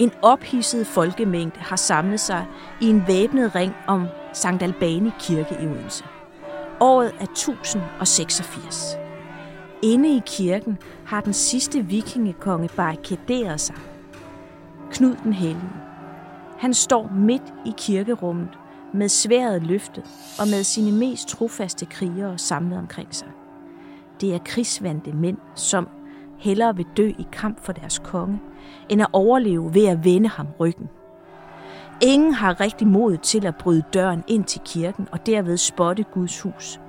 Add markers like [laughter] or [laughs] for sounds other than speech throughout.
En ophidset folkemængde har samlet sig i en væbnet ring om Sankt Albani Kirke i Odense. Året er 1086. Inde i kirken har den sidste vikingekonge barrikaderet sig. Knud den Hellige. Han står midt i kirkerummet med sværet løftet og med sine mest trofaste krigere samlet omkring sig. Det er krigsvandte mænd, som hellere vil dø i kamp for deres konge, end at overleve ved at vende ham ryggen. Ingen har rigtig mod til at bryde døren ind til kirken og derved spotte Guds hus.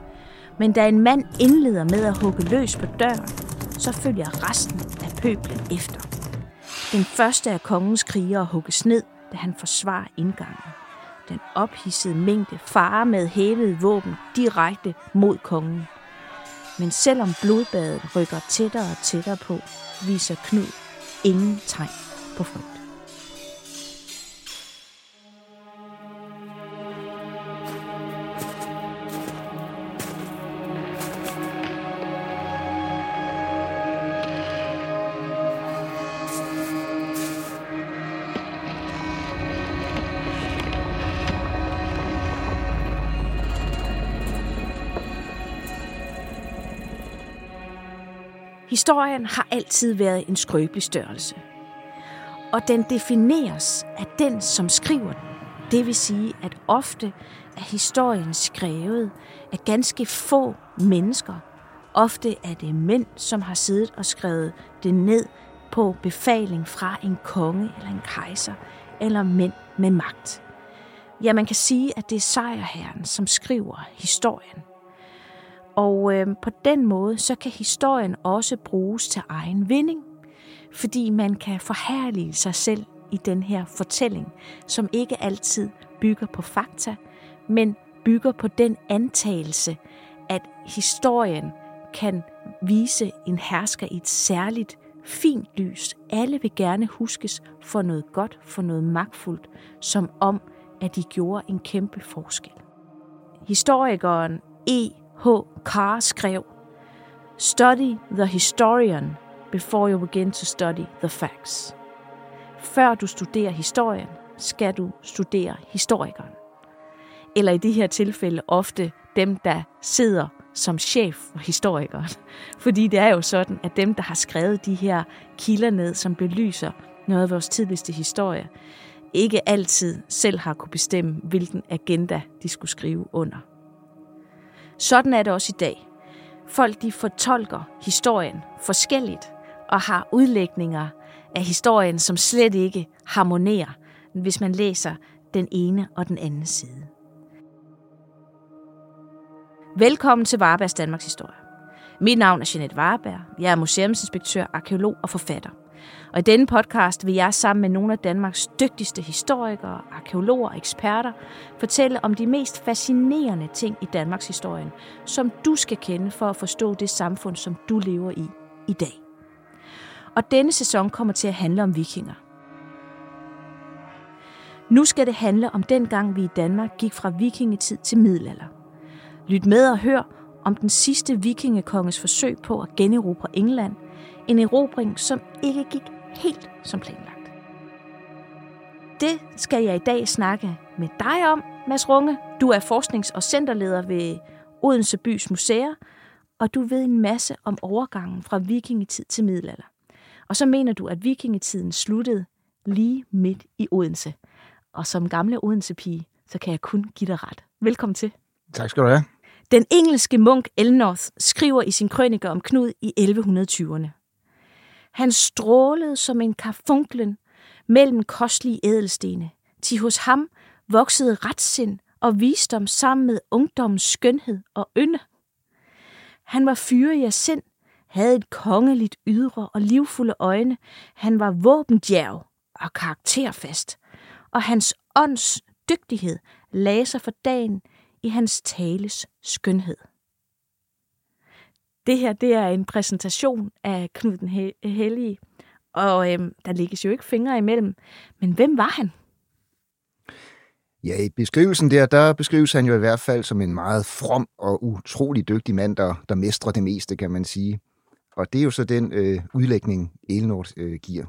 Men da en mand indleder med at hugge løs på døren, så følger resten af pøblen efter. Den første af kongens krigere hugges ned, da han forsvarer indgangen. Den ophissede mængde farer med hævet våben direkte mod kongen. Men selvom blodbadet rykker tættere og tættere på, viser Knud ingen tegn på frygt. Historien har altid været en skrøbelig størrelse. Og den defineres af den, som skriver den. Det vil sige, at ofte er historien skrevet af ganske få mennesker. Ofte er det mænd, som har siddet og skrevet det ned på befaling fra en konge eller en kejser, eller mænd med magt. Ja, man kan sige, at det er sejrherren, som skriver historien. Og øh, på den måde, så kan historien også bruges til egen vinding, fordi man kan forhærlige sig selv i den her fortælling, som ikke altid bygger på fakta, men bygger på den antagelse, at historien kan vise en hersker i et særligt fint lys. Alle vil gerne huskes for noget godt, for noget magtfuldt, som om, at de gjorde en kæmpe forskel. Historikeren E. H. Carr skrev, Study the historian before you begin to study the facts. Før du studerer historien, skal du studere historikeren. Eller i de her tilfælde ofte dem, der sidder som chef for historikeren. [laughs] Fordi det er jo sådan, at dem, der har skrevet de her kilder ned, som belyser noget af vores tidligste historie, ikke altid selv har kunne bestemme, hvilken agenda de skulle skrive under. Sådan er det også i dag. Folk de fortolker historien forskelligt og har udlægninger af historien, som slet ikke harmonerer, hvis man læser den ene og den anden side. Velkommen til Varbergs Danmarks Historie. Mit navn er Jeanette Varberg. Jeg er museumsinspektør, arkeolog og forfatter. Og i denne podcast vil jeg sammen med nogle af Danmarks dygtigste historikere, arkeologer og eksperter fortælle om de mest fascinerende ting i Danmarks historie, som du skal kende for at forstå det samfund, som du lever i i dag. Og denne sæson kommer til at handle om vikinger. Nu skal det handle om den gang, vi i Danmark gik fra vikingetid til middelalder. Lyt med og hør om den sidste vikingekonges forsøg på at generobre England. En erobring, som ikke gik helt som planlagt. Det skal jeg i dag snakke med dig om, Mads Runge. Du er forsknings- og centerleder ved Odense Bys Museer, og du ved en masse om overgangen fra vikingetid til middelalder. Og så mener du, at vikingetiden sluttede lige midt i Odense. Og som gamle Odense-pige, så kan jeg kun give dig ret. Velkommen til. Tak skal du have. Den engelske munk Elnorth skriver i sin krønike om Knud i 1120'erne. Han strålede som en karfunklen mellem kostlige ædelstene. Til hos ham voksede retsind og visdom sammen med ungdommens skønhed og ynde. Han var fyrig af sind, havde et kongeligt ydre og livfulde øjne. Han var våbendjerv og karakterfast, og hans ånds dygtighed lagde sig for dagen i hans tales skønhed. Det her det er en præsentation af Knud den Hellige, og øhm, der ligges jo ikke fingre imellem. Men hvem var han? Ja, i beskrivelsen der, der beskrives han jo i hvert fald som en meget from og utrolig dygtig mand, der, der mestrer det meste, kan man sige. Og det er jo så den øh, udlægning, Elinor øh, giver.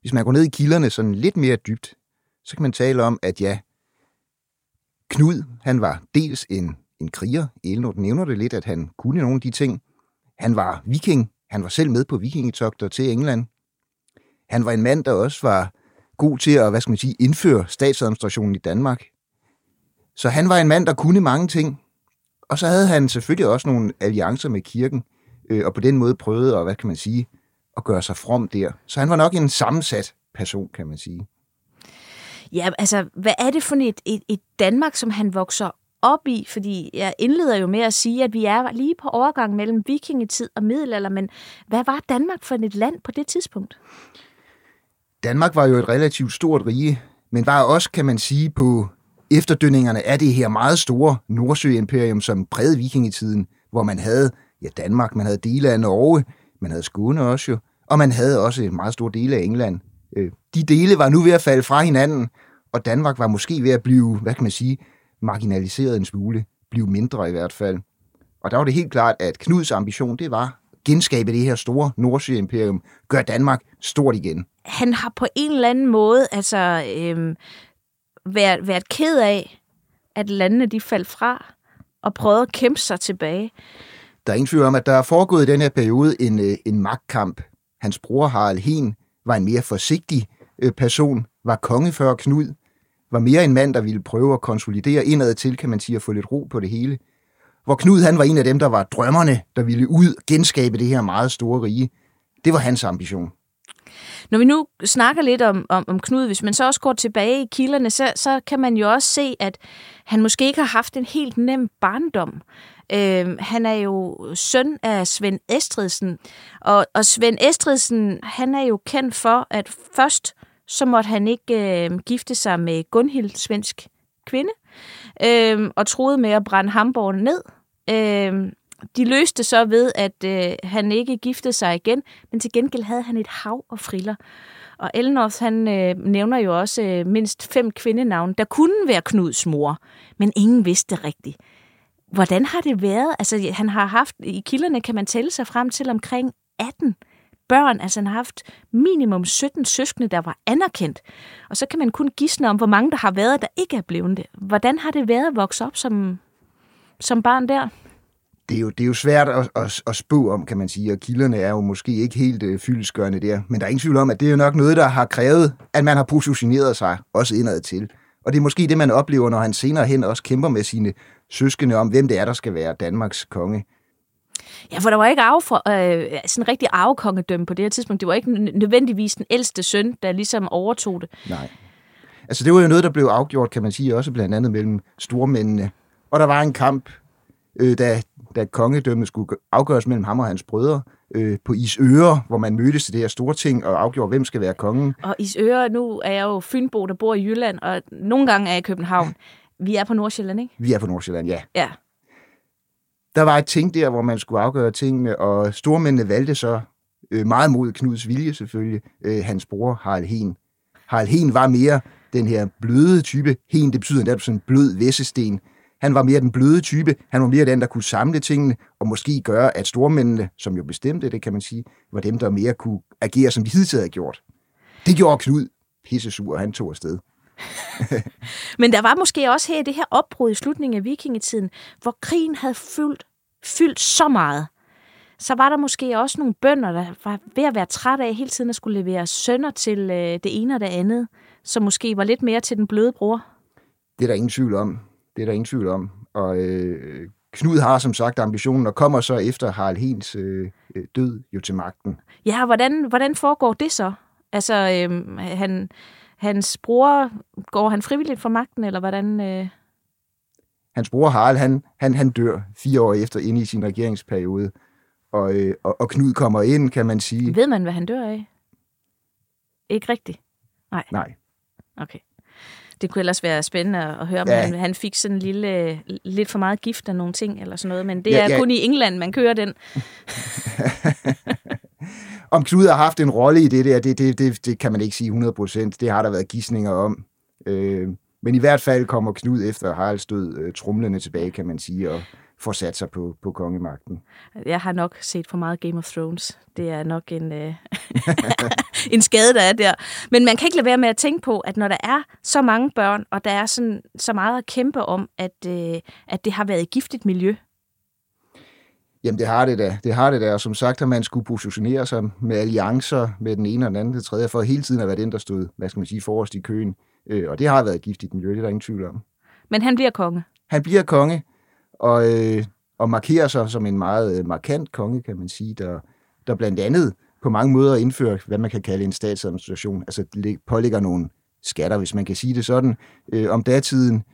hvis man går ned i kilderne sådan lidt mere dybt, så kan man tale om, at ja, Knud, han var dels en, en kriger. Elinor nævner det lidt, at han kunne nogle af de ting. Han var viking. Han var selv med på vikingetogter til England. Han var en mand, der også var god til at, hvad skal man sige, indføre statsadministrationen i Danmark. Så han var en mand, der kunne mange ting. Og så havde han selvfølgelig også nogle alliancer med kirken, øh, og på den måde prøvede at, hvad kan man sige, at gøre sig from der. Så han var nok en sammensat person, kan man sige. Ja, altså, hvad er det for et, et, et Danmark, som han vokser op i? Fordi jeg indleder jo med at sige, at vi er lige på overgang mellem vikingetid og middelalder, men hvad var Danmark for et land på det tidspunkt? Danmark var jo et relativt stort rige, men var også, kan man sige, på efterdønningerne af det her meget store Nordsø-imperium, som prægede vikingetiden, hvor man havde ja, Danmark, man havde dele af Norge, man havde Skåne også jo, og man havde også en meget stor dele af England. Øh, de dele var nu ved at falde fra hinanden, og Danmark var måske ved at blive, hvad kan man sige, marginaliseret en smule, blive mindre i hvert fald. Og der var det helt klart, at Knuds ambition, det var genskabe det her store Nordsjø-imperium, gøre Danmark stort igen. Han har på en eller anden måde altså, øhm, været, været ked af, at landene de faldt fra, og prøvet at kæmpe sig tilbage. Der er ingen tvivl om, at der er foregået i den her periode en, øh, en magtkamp. Hans bror Harald Hen var en mere forsigtig øh, person, var konge før Knud, var mere en mand, der ville prøve at konsolidere indad til, kan man sige, at få lidt ro på det hele. Hvor Knud han var en af dem, der var drømmerne, der ville ud genskabe det her meget store rige. Det var hans ambition. Når vi nu snakker lidt om, om, om Knud, hvis man så også går tilbage i kilderne, så, så kan man jo også se, at han måske ikke har haft en helt nem barndom. Øh, han er jo søn af Svend Estridsen, og, og Svend Estridsen, han er jo kendt for, at først så måtte han ikke øh, gifte sig med Gunhild, svensk kvinde, øh, og troede med at brænde Hamburg ned. Øh, de løste så ved, at øh, han ikke giftede sig igen, men til gengæld havde han et hav og friller. Og Elnors, han øh, nævner jo også øh, mindst fem kvindenavne, der kunne være Knuds mor, men ingen vidste det rigtigt. Hvordan har det været? Altså, han har haft, i kilderne kan man tælle sig frem til omkring 18 børn. Altså, han har haft minimum 17 søskende, der var anerkendt. Og så kan man kun gisne om, hvor mange der har været, der ikke er blevet det. Hvordan har det været at vokse op som, som barn der? det er jo, det er jo svært at, at, at spå om, kan man sige, og kilderne er jo måske ikke helt øh, fyldesgørende der. Men der er ingen tvivl om, at det er jo nok noget, der har krævet, at man har positioneret sig også indad til. Og det er måske det, man oplever, når han senere hen også kæmper med sine søskende om, hvem det er, der skal være Danmarks konge. Ja, for der var ikke arve for, øh, sådan en rigtig arvekongedømme på det her tidspunkt. Det var ikke nødvendigvis den ældste søn, der ligesom overtog det. Nej. Altså det var jo noget, der blev afgjort, kan man sige, også blandt andet mellem stormændene. Og der var en kamp, øh, da, da kongedømmet skulle afgøres mellem ham og hans brødre øh, på Isøre, hvor man mødtes til det her store ting og afgjorde, hvem skal være kongen. Og Isøre, nu er jeg jo Fynbo, der bor i Jylland, og nogle gange er jeg i København. Vi er på Nordsjælland, ikke? Vi er på Nordsjælland, ja. Ja. Der var et ting der, hvor man skulle afgøre tingene, og stormændene valgte så øh, meget mod Knuds vilje selvfølgelig, øh, hans bror Harald Hen. Harald Hen var mere den her bløde type. Hen, det betyder netop sådan en blød væssesten. Han var mere den bløde type. Han var mere den, der kunne samle tingene, og måske gøre, at stormændene, som jo bestemte det, kan man sige, var dem, der mere kunne agere, som de hidtil havde gjort. Det gjorde Knud pissesur, og han tog afsted. [laughs] Men der var måske også her det her opbrud i slutningen af vikingetiden, hvor krigen havde fyldt, fyldt så meget. Så var der måske også nogle bønder, der var ved at være træt af hele tiden at skulle levere sønner til øh, det ene og det andet, som måske var lidt mere til den bløde bror. Det er der ingen tvivl om. Det er der ingen tvivl om. Og øh, Knud har som sagt ambitionen, og kommer så efter Harald Hens øh, død jo til magten. Ja, hvordan, hvordan foregår det så? Altså, øh, han, hans bror, går han frivilligt for magten, eller hvordan? Øh... Hans bror Harald, han, han, han dør fire år efter inde i sin regeringsperiode, og, øh, og, og Knud kommer ind, kan man sige. Ved man, hvad han dør af? Ikke rigtigt? Nej. Nej. Okay. Det kunne ellers være spændende at høre, om ja. han, han fik sådan en lille, lidt for meget gift af nogle ting, eller sådan noget, men det ja, er ja. kun i England, man kører den. [laughs] [laughs] om Knud har haft en rolle i det der, det, det, det, det kan man ikke sige 100%. Det har der været gissninger om. Øh, men i hvert fald kommer Knud efter Haralds død øh, trumlende tilbage, kan man sige, og får sat sig på, på kongemagten. Jeg har nok set for meget Game of Thrones. Det er nok en, øh, [laughs] en skade, der er der. Men man kan ikke lade være med at tænke på, at når der er så mange børn, og der er sådan, så meget at kæmpe om, at, øh, at det har været et giftigt miljø, Jamen, det har det da. Det har det da. Og som sagt, at man skulle positionere sig med alliancer med den ene og den anden til tredje, for hele tiden at være den, der stod, hvad skal man sige, forrest i køen. Øh, og det har været et giftigt miljø, det er der ingen tvivl om. Men han bliver konge. Han bliver konge, og, øh, og markerer sig som en meget øh, markant konge, kan man sige, der, der blandt andet på mange måder indfører, hvad man kan kalde en statsadministration, altså pålægger nogle skatter, hvis man kan sige det sådan, øh, om datiden.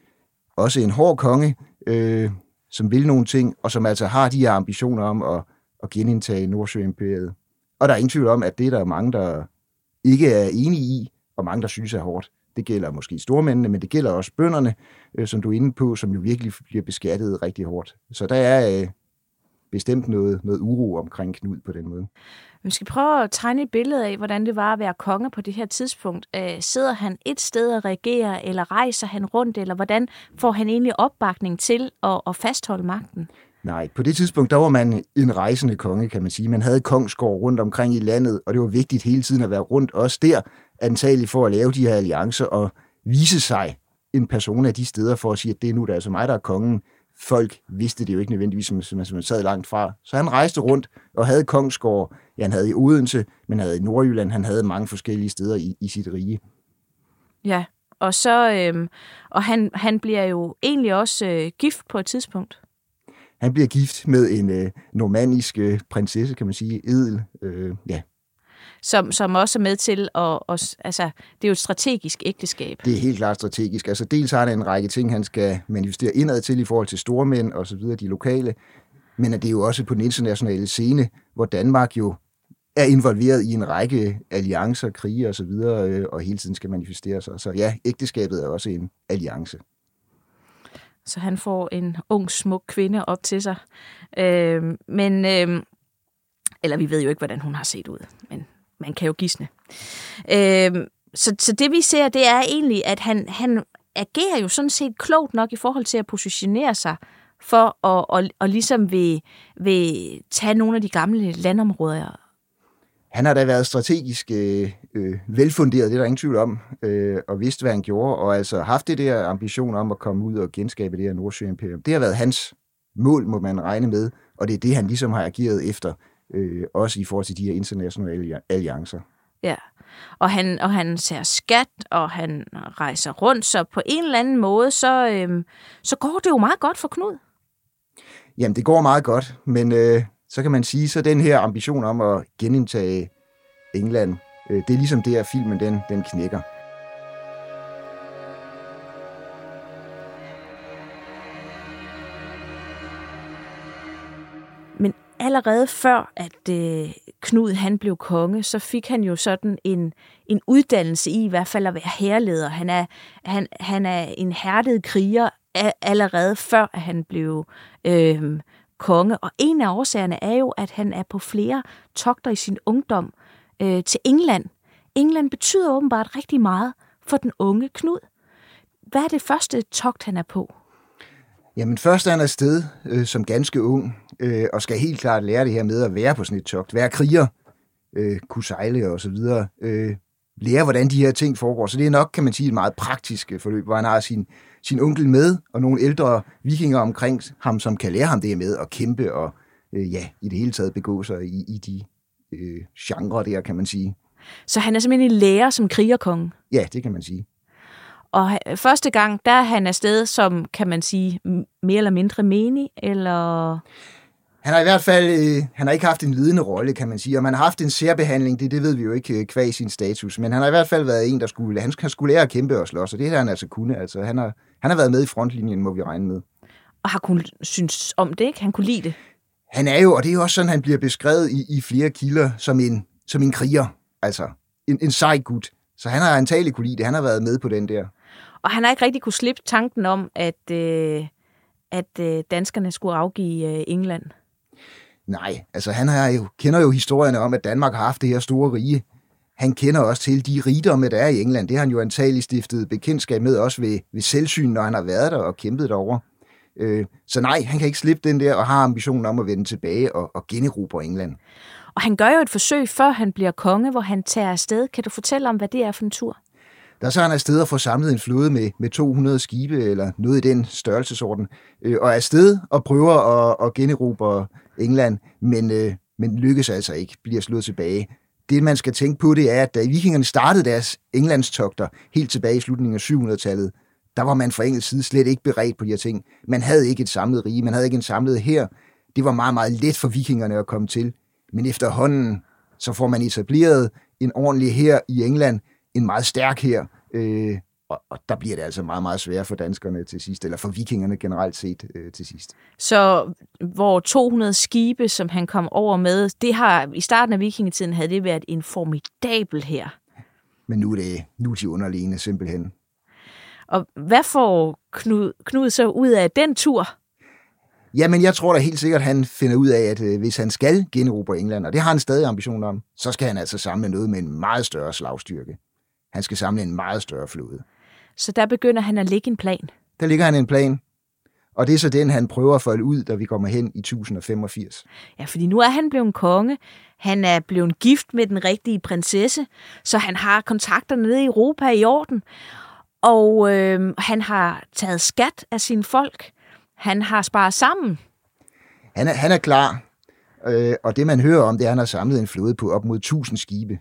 Også en hård konge, øh, som vil nogle ting, og som altså har de her ambitioner om at, at genindtage Nordsjøimperiet. Og der er ingen tvivl om, at det der er mange, der ikke er enige i, og mange, der synes er hårdt. Det gælder måske stormændene, men det gælder også bønderne, øh, som du er inde på, som jo virkelig bliver beskattet rigtig hårdt. Så der er øh, bestemt noget, noget uro omkring Knud på den måde. Vi skal prøve at tegne et billede af, hvordan det var at være konge på det her tidspunkt. Øh, sidder han et sted og regerer, eller rejser han rundt, eller hvordan får han egentlig opbakning til at, at fastholde magten? Nej, på det tidspunkt, der var man en rejsende konge, kan man sige. Man havde kongsgård rundt omkring i landet, og det var vigtigt hele tiden at være rundt også der, antageligt for at lave de her alliancer og vise sig en person af de steder for at sige, at det er nu der er altså mig, der er kongen. Folk vidste det jo ikke nødvendigvis, som, som, som sad langt fra. Så han rejste rundt og havde kongsgård. Ja, han havde i Odense, men han havde i Nordjylland. Han havde mange forskellige steder i, i sit rige. Ja, og så øhm, og han, han bliver jo egentlig også øh, gift på et tidspunkt. Han bliver gift med en øh, normandisk øh, prinsesse, kan man sige, edel. Øh, ja, som, som også er med til at, at... Altså, det er jo et strategisk ægteskab. Det er helt klart strategisk. Altså, dels har han en række ting, han skal manifestere indad til i forhold til stormænd og så videre, de lokale. Men det er jo også på den internationale scene, hvor Danmark jo er involveret i en række alliancer, krige og så videre, øh, og hele tiden skal manifestere sig. Så ja, ægteskabet er også en alliance. Så han får en ung, smuk kvinde op til sig. Øh, men, øh, eller vi ved jo ikke, hvordan hun har set ud, men man kan jo gisne. Øh, så, så det vi ser, det er egentlig, at han, han agerer jo sådan set klogt nok i forhold til at positionere sig for at og, og ligesom vil, vil tage nogle af de gamle landområder. Han har da været strategisk øh, øh, velfunderet, det er der ingen tvivl om, øh, og vidste, hvad han gjorde, og altså haft det der ambition om at komme ud og genskabe det her Nordsjøimperium. Det har været hans mål, må man regne med, og det er det, han ligesom har ageret efter øh, også i forhold til de her internationale alliancer. Ja, og han, og han ser skat, og han rejser rundt, så på en eller anden måde, så, øh, så går det jo meget godt for Knud. Jamen, det går meget godt, men øh, så kan man sige, så den her ambition om at genindtage England, øh, det er ligesom det, at filmen den, den knækker. Allerede før, at øh, Knud han blev konge, så fik han jo sådan en, en uddannelse i i hvert fald at være herleder. Han er, han, han er en hærdet kriger allerede før, at han blev øh, konge. Og en af årsagerne er jo, at han er på flere togter i sin ungdom øh, til England. England betyder åbenbart rigtig meget for den unge Knud. Hvad er det første togt, han er på? Jamen først er han afsted øh, som ganske ung, øh, og skal helt klart lære det her med at være på sådan et togt, være kriger, øh, kunne sejle og så videre, øh, lære hvordan de her ting foregår. Så det er nok, kan man sige, et meget praktisk øh, forløb, hvor han har sin, sin onkel med, og nogle ældre vikinger omkring ham, som kan lære ham det med at kæmpe og øh, ja, i det hele taget begå sig i, i de øh, genre der, kan man sige. Så han er simpelthen en lærer som krigerkonge? Ja, det kan man sige. Og første gang, der er han afsted som, kan man sige, mere eller mindre menig, eller... Han har i hvert fald øh, han har ikke haft en ledende rolle, kan man sige, og man har haft en særbehandling, det, det ved vi jo ikke øh, kvæg sin status, men han har i hvert fald været en, der skulle, han, han skulle lære at kæmpe og slås, og det har han altså kunne. Altså, han, har, han har været med i frontlinjen, må vi regne med. Og har kun synes om det, ikke? Han kunne lide det. Han er jo, og det er jo også sådan, han bliver beskrevet i, i flere kilder, som en, som en kriger, altså en, en sej gut. Så han har antageligt kunne lide det, han har været med på den der. Og han har ikke rigtig kunne slippe tanken om, at, øh, at øh, danskerne skulle afgive øh, England. Nej, altså han har jo, kender jo historierne om, at Danmark har haft det her store rige. Han kender også til de rigdomme, der er i England. Det har han jo antageligt stiftet bekendtskab med også ved, ved selvsyn, når han har været der og kæmpet derover. Øh, så nej, han kan ikke slippe den der, og har ambitionen om at vende tilbage og, og generobre England. Og han gør jo et forsøg, før han bliver konge, hvor han tager afsted. Kan du fortælle om, hvad det er for en tur? Der er så han afsted og får samlet en flåde med, med 200 skibe, eller noget i den størrelsesorden, øh, og er afsted og prøver at, at generobre England, men, øh, men lykkes altså ikke, bliver slået tilbage. Det, man skal tænke på, det er, at da vikingerne startede deres englandstogter helt tilbage i slutningen af 700-tallet, der var man fra engelsk side slet ikke beredt på de her ting. Man havde ikke et samlet rige, man havde ikke en samlet her. Det var meget, meget let for vikingerne at komme til. Men efterhånden, så får man etableret en ordentlig her i England, en meget stærk her, øh, og, og der bliver det altså meget, meget svært for danskerne til sidst, eller for vikingerne generelt set øh, til sidst. Så hvor 200 skibe, som han kom over med, det har i starten af vikingetiden havde det været en formidabel her. Men nu er det nu er de underliggende simpelthen. Og hvad får Knud, Knud så ud af den tur? Jamen, jeg tror da helt sikkert, at han finder ud af, at øh, hvis han skal generobre England, og det har han stadig ambition om, så skal han altså samle noget med en meget større slagstyrke. Han skal samle en meget større flåde. Så der begynder han at lægge en plan. Der ligger han en plan, og det er så den, han prøver at folde ud, da vi kommer hen i 1085. Ja, fordi nu er han blevet konge. Han er blevet gift med den rigtige prinsesse, så han har kontakterne nede i Europa i orden. Og øh, han har taget skat af sine folk. Han har sparet sammen. Han er, han er klar, øh, og det man hører om, det er, at han har samlet en flåde på op mod 1000 skibe.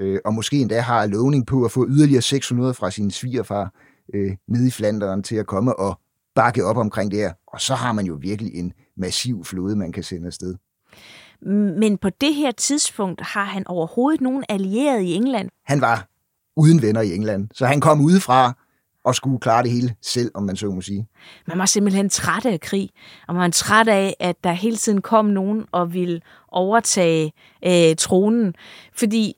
Øh, og måske endda har lovning på at få yderligere 600 fra sin svigerfar øh, nede i Flanderen til at komme og bakke op omkring det her. Og så har man jo virkelig en massiv flåde, man kan sende afsted. Men på det her tidspunkt har han overhovedet nogen allierede i England? Han var uden venner i England, så han kom udefra og skulle klare det hele selv, om man så må sige. Man var simpelthen træt af krig, og man var træt af, at der hele tiden kom nogen og ville overtage øh, tronen. Fordi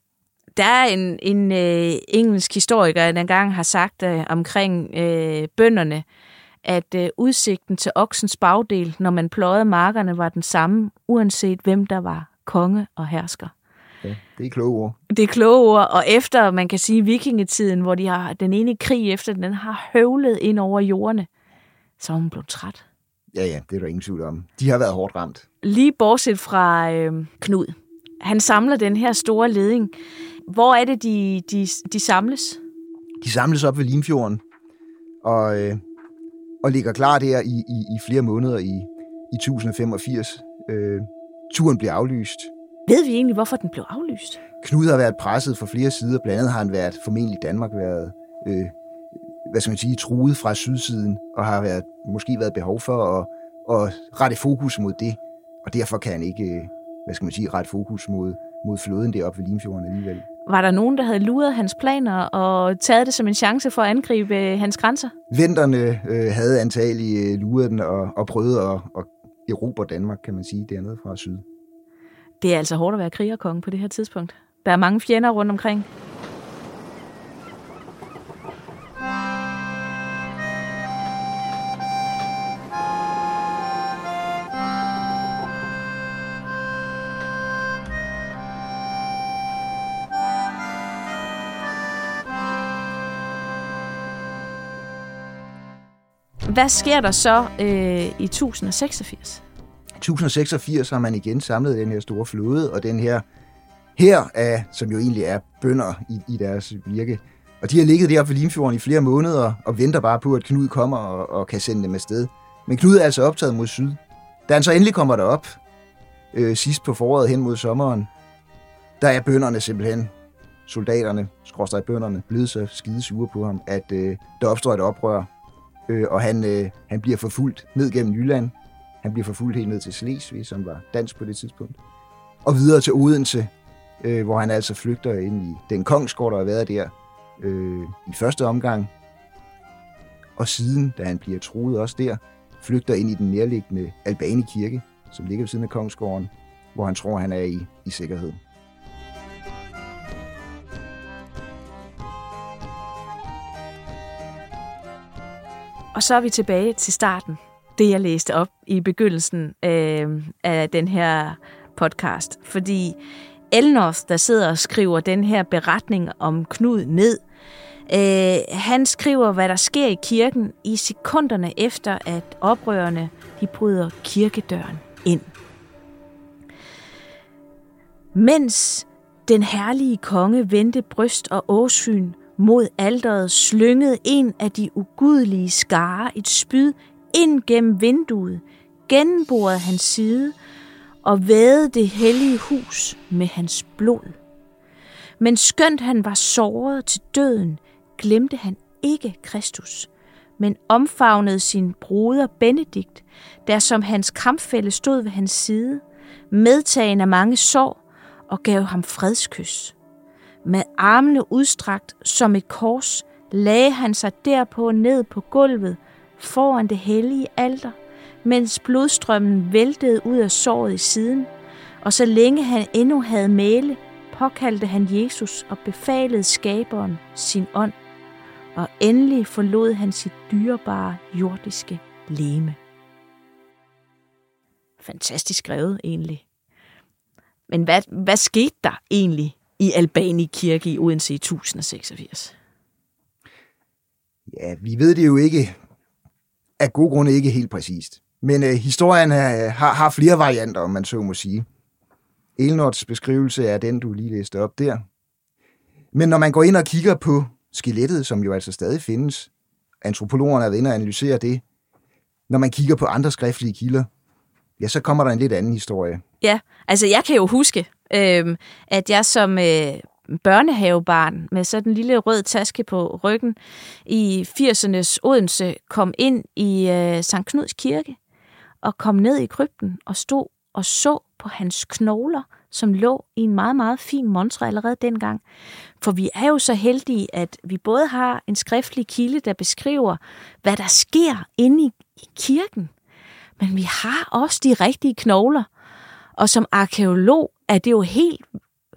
der er en, en øh, engelsk historiker, der engang har sagt øh, omkring øh, bønderne, at øh, udsigten til oksens bagdel, når man pløjede markerne, var den samme, uanset hvem der var konge og hersker. Ja, det er kloge ord. Det er kloge ord, og efter, man kan sige, vikingetiden, hvor de har den ene krig efter den har høvlet ind over jordene, så er hun blevet træt. Ja, ja, det er der ingen tvivl om. De har været hårdt ramt. Lige bortset fra øh, Knud. Han samler den her store leding. Hvor er det, de, de, de samles? De samles op ved Limfjorden, og, øh, og ligger klar der i, i, i flere måneder i, i 1085. Øh, turen bliver aflyst. Ved vi egentlig, hvorfor den blev aflyst? Knud har været presset fra flere sider. Blandt andet har han været, formentlig Danmark, været øh, hvad skal man sige, truet fra sydsiden, og har været, måske været behov for at, at rette fokus mod det. Og derfor kan han ikke, øh, hvad skal man sige, rette fokus mod, mod flåden deroppe ved Limfjorden alligevel. Var der nogen, der havde luret hans planer og taget det som en chance for at angribe øh, hans grænser? Venterne øh, havde antageligt øh, luret den og, og prøvet at, at erobre Danmark, kan man sige, dernede fra syd. Det er altså hårdt at være krigerkonge på det her tidspunkt. Der er mange fjender rundt omkring. Hvad sker der så øh, i 1086? 1086 har man igen samlet den her store flåde, og den her her af, som jo egentlig er bønder i, i deres virke. Og de har ligget deroppe ved Limfjorden i flere måneder og venter bare på, at Knud kommer og, og kan sende dem afsted. Men Knud er altså optaget mod syd. Da han så endelig kommer derop, øh, sidst på foråret hen mod sommeren, der er bønderne simpelthen, soldaterne, skråstrej bønderne, blevet så skide sure på ham, at øh, der opstår et oprør, øh, og han, øh, han bliver forfulgt ned gennem Jylland. Han bliver forfulgt helt ned til Slesvig, som var dansk på det tidspunkt. Og videre til Odense, øh, hvor han altså flygter ind i den kongsgård, der har været der øh, i første omgang. Og siden, da han bliver truet også der, flygter ind i den nærliggende Albani kirke, som ligger ved siden af kongsgården, hvor han tror, han er i, i sikkerhed. Og så er vi tilbage til starten. Det, jeg læste op i begyndelsen øh, af den her podcast. Fordi Elnoth, der sidder og skriver den her beretning om Knud ned, Øh, han skriver, hvad der sker i kirken i sekunderne efter, at oprørerne de bryder kirkedøren ind. Mens den herlige konge vendte bryst og åsyn mod alderet, slyngede en af de ugudelige skare et spyd ind gennem vinduet, gennemborede hans side og vædede det hellige hus med hans blod. Men skønt han var såret til døden, glemte han ikke Kristus, men omfavnede sin broder Benedikt, der som hans kampfælde stod ved hans side, medtagen af mange sår, og gav ham fredskys. Med armene udstrakt som et kors, lagde han sig derpå ned på gulvet foran det hellige alter, mens blodstrømmen væltede ud af såret i siden, og så længe han endnu havde male, påkaldte han Jesus og befalede skaberen sin ånd, og endelig forlod han sit dyrebare jordiske leme. Fantastisk skrevet egentlig. Men hvad, hvad skete der egentlig i Albani Kirke i Odense i 1086? Ja, vi ved det jo ikke af gode grunde ikke helt præcist. Men øh, historien er, har, har flere varianter, om man så må sige. Elnords beskrivelse er den, du lige læste op der. Men når man går ind og kigger på skelettet, som jo altså stadig findes, antropologerne er ved at analysere det, når man kigger på andre skriftlige kilder, ja, så kommer der en lidt anden historie. Ja, altså jeg kan jo huske, øh, at jeg som øh, børnehavebarn med sådan en lille rød taske på ryggen i 80'ernes Odense kom ind i øh, St. Knuds kirke og kom ned i krypten og stod og så på hans knogler, som lå i en meget, meget fin montre allerede dengang. For vi er jo så heldige, at vi både har en skriftlig kilde, der beskriver, hvad der sker inde i, i kirken, men vi har også de rigtige knogler. Og som arkeolog er det jo helt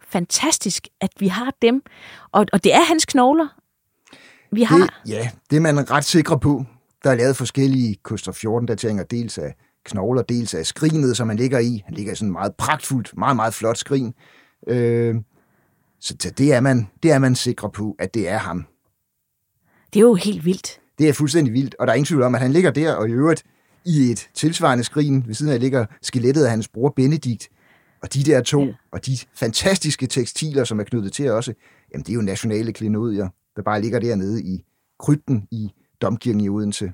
fantastisk, at vi har dem. Og, og det er hans knogler, vi har. Det, ja, det er man ret sikre på. Der er lavet forskellige Koster 14-dateringer, dels af knogler, dels af skrinet, som han ligger i. Han ligger i sådan en meget pragtfuldt, meget, meget flot skrin. Øh, så det er, man, det er man sikre på, at det er ham. Det er jo helt vildt. Det er fuldstændig vildt, og der er ingen tvivl om, at han ligger der, og i øvrigt i et tilsvarende skrin, ved siden af ligger skelettet af hans bror Benedikt, og de der to, ja. og de fantastiske tekstiler, som er knyttet til også, jamen det er jo nationale klinodier, der bare ligger dernede i krypten i Domkirken i Odense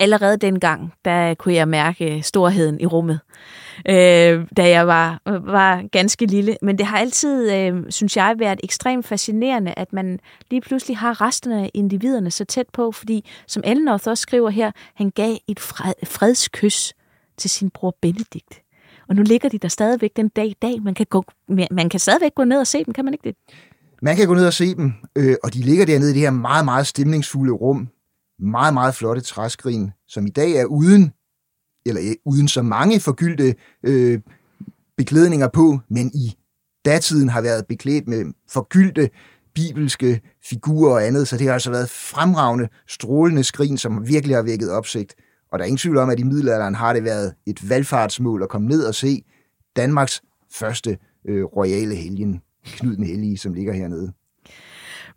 allerede dengang, der kunne jeg mærke øh, storheden i rummet, øh, da jeg var, var ganske lille. Men det har altid, øh, synes jeg, været ekstremt fascinerende, at man lige pludselig har resterne af individerne så tæt på, fordi som Elnorth også skriver her, han gav et fred, fredskys til sin bror Benedikt. Og nu ligger de der stadigvæk den dag i dag. Man kan, gå, man kan stadigvæk gå ned og se dem, kan man ikke det? Man kan gå ned og se dem, øh, og de ligger dernede i det her meget, meget stemningsfulde rum, meget, meget flotte træskrin, som i dag er uden, eller øh, uden så mange forgyldte øh, beklædninger på, men i datiden har været beklædt med forgyldte bibelske figurer og andet, så det har altså været fremragende, strålende skrin, som virkelig har vækket opsigt. Og der er ingen tvivl om, at i middelalderen har det været et valgfartsmål at komme ned og se Danmarks første øh, royale helgen, Knud den Hellige, som ligger hernede.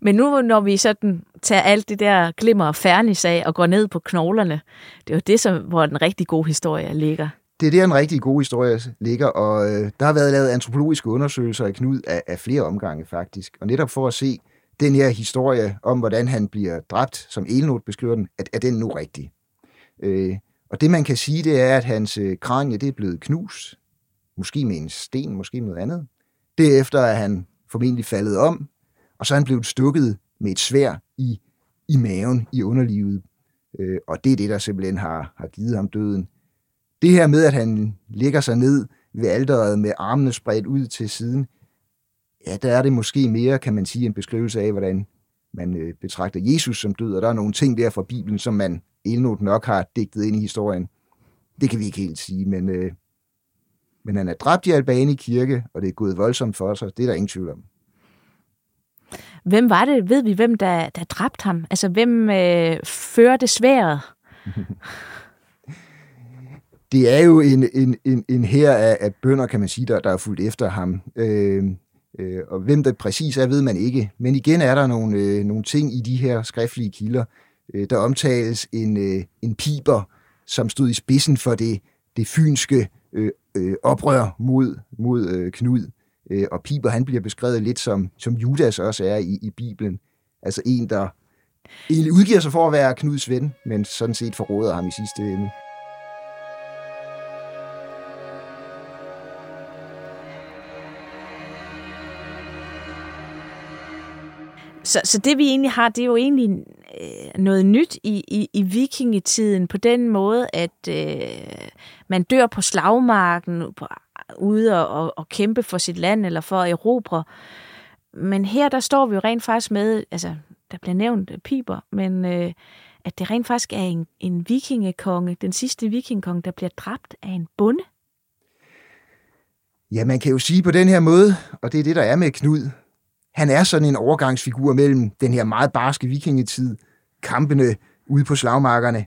Men nu, når vi sådan tager alt det der glimmer og fernis af og går ned på knoglerne, det er jo det, som, hvor den rigtig gode historie ligger. Det er der, en rigtig god historie ligger, og øh, der har været lavet antropologiske undersøgelser i Knud af, af flere omgange faktisk. Og netop for at se den her historie om, hvordan han bliver dræbt, som Elnot beskriver den, at, er den nu rigtig? Øh, og det man kan sige, det er, at hans øh, kranje det er blevet knust, måske med en sten, måske med noget andet. Derefter er han formentlig faldet om, og så er han blevet stukket med et svær i, i maven, i underlivet. Øh, og det er det, der simpelthen har, har givet ham døden. Det her med, at han ligger sig ned ved alderet med armene spredt ud til siden, ja, der er det måske mere, kan man sige, en beskrivelse af, hvordan man øh, betragter Jesus som død, og der er nogle ting der fra Bibelen, som man endnu nok har digtet ind i historien. Det kan vi ikke helt sige, men, øh, men han er dræbt i Albani kirke, og det er gået voldsomt for sig, det er der ingen tvivl om. Hvem var det? Ved vi, hvem der, der dræbte ham? Altså, hvem øh, førte sværet? [laughs] det er jo en, en, en, en her af, af bønder, kan man sige, der, der er fuldt efter ham. Øh, Øh, og hvem det præcis er, ved man ikke. Men igen er der nogle, øh, nogle ting i de her skriftlige kilder. Øh, der omtales en, øh, en piber, som stod i spidsen for det, det fynske øh, øh, oprør mod, mod øh, Knud. Øh, og Piber, han bliver beskrevet lidt som, som Judas også er i, i Bibelen. Altså en, der egentlig udgiver sig for at være Knuds ven, men sådan set forråder ham i sidste ende. Så, så det vi egentlig har, det er jo egentlig øh, noget nyt i, i, i vikingetiden på den måde, at øh, man dør på slagmarken på, ude og, og, og kæmpe for sit land eller for at erobre. Men her der står vi jo rent faktisk med, altså der bliver nævnt øh, piber, men øh, at det rent faktisk er en, en vikingekonge, den sidste vikingekonge, der bliver dræbt af en bonde. Ja, man kan jo sige på den her måde, og det er det, der er med Knud, han er sådan en overgangsfigur mellem den her meget barske vikingetid, kampene ude på slagmarkerne,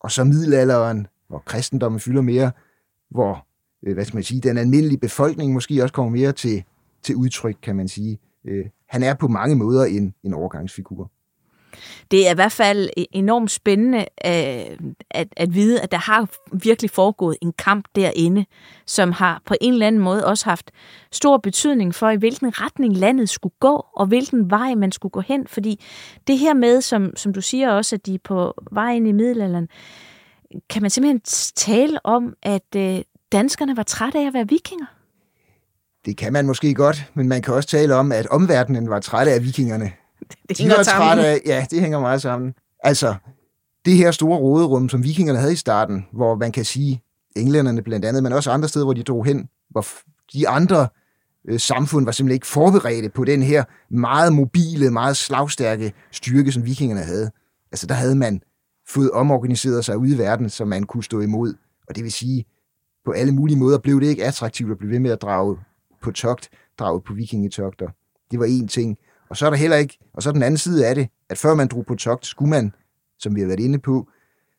og så middelalderen, hvor kristendommen fylder mere, hvor Øh, hvad skal man sige, den almindelige befolkning måske også kommer mere til, til udtryk, kan man sige. Øh, han er på mange måder en, en overgangsfigur. Det er i hvert fald e-, enormt spændende øh, at, at vide, at der har virkelig foregået en kamp derinde, som har på en eller anden måde også haft stor betydning for, i hvilken retning landet skulle gå, og hvilken vej man skulle gå hen. Fordi det her med, som, som du siger også, at de er på vej ind i middelalderen, kan man simpelthen tale om, at øh, danskerne var trætte af at være vikinger? Det kan man måske godt, men man kan også tale om, at omverdenen var trætte af vikingerne. Det hænger de sammen. Af, ja, det hænger meget sammen. Altså, det her store råderum, som vikingerne havde i starten, hvor man kan sige, englænderne blandt andet, men også andre steder, hvor de drog hen, hvor de andre øh, samfund var simpelthen ikke forberedte på den her meget mobile, meget slagstærke styrke, som vikingerne havde. Altså, der havde man fået omorganiseret sig ude i verden, så man kunne stå imod. Og det vil sige, på alle mulige måder blev det ikke attraktivt at blive ved med at drage på togt, drage på vikingetogter. Det var en ting. Og så er der heller ikke, og så den anden side af det, at før man drog på togt, skulle man, som vi har været inde på,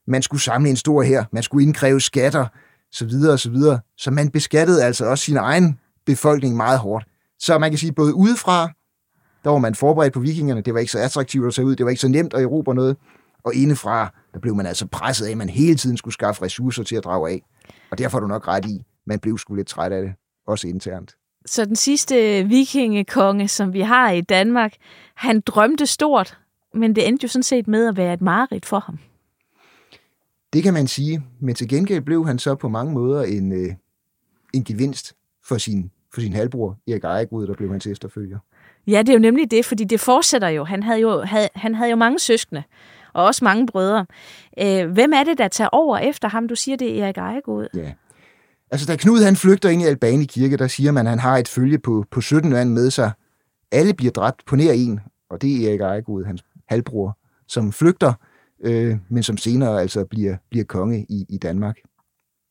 man skulle samle en stor her, man skulle indkræve skatter, så videre og så videre. Så man beskattede altså også sin egen befolkning meget hårdt. Så man kan sige, både udefra, der var man forberedt på vikingerne, det var ikke så attraktivt at se ud, det var ikke så nemt at erobre noget, og indefra, der blev man altså presset af, at man hele tiden skulle skaffe ressourcer til at drage af. Og derfor har du nok ret i, man blev sgu lidt træt af det, også internt. Så den sidste vikingekonge, som vi har i Danmark, han drømte stort, men det endte jo sådan set med at være et mareridt for ham. Det kan man sige, men til gengæld blev han så på mange måder en, øh, en gevinst for sin, for sin halvbror Erik Ejegud, der blev hans efterfølger. Ja, det er jo nemlig det, fordi det fortsætter jo. Han havde jo, havde, han havde jo mange søskende, og også mange brødre. Øh, hvem er det, der tager over efter ham? Du siger, det er Erik Ejegod. Ja. Altså, da Knud han flygter ind i Albani Kirke, der siger man, at han har et følge på, på 17 mand med sig. Alle bliver dræbt på nær en, og det er Erik Ejegod, hans halvbror, som flygter, øh, men som senere altså bliver, bliver konge i, i Danmark.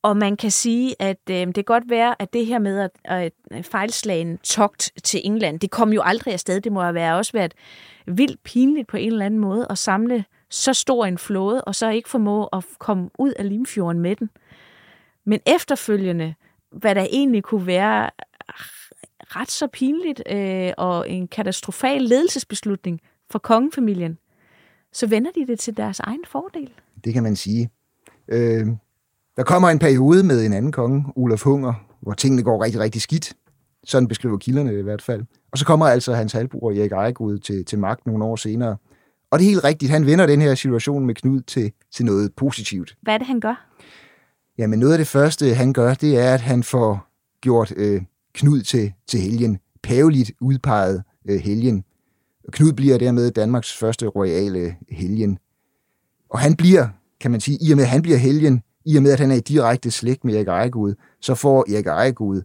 Og man kan sige, at øh, det kan godt være, at det her med at, at fejlslagen togt til England, det kom jo aldrig afsted. Det må have været også været vildt pinligt på en eller anden måde at samle så stor en flåde, og så ikke formå at komme ud af Limfjorden med den. Men efterfølgende, hvad der egentlig kunne være ret så pinligt øh, og en katastrofal ledelsesbeslutning for kongefamilien, så vender de det til deres egen fordel. Det kan man sige. Øh, der kommer en periode med en anden konge, Olaf Hunger, hvor tingene går rigtig, rigtig skidt. Sådan beskriver kilderne i hvert fald. Og så kommer altså hans halvbror Erik Ejegud til, til magt nogle år senere. Og det er helt rigtigt, han vender den her situation med Knud til, til noget positivt. Hvad er det, han gør? Jamen noget af det første, han gør, det er, at han får gjort øh, Knud til, til helgen. Paveligt udpeget øh, helgen. Knud bliver dermed Danmarks første royale helgen. Og han bliver, kan man sige, i og med at han bliver helgen, i og med at han er i direkte slægt med Erik Ejegud, så får Erik Ejegud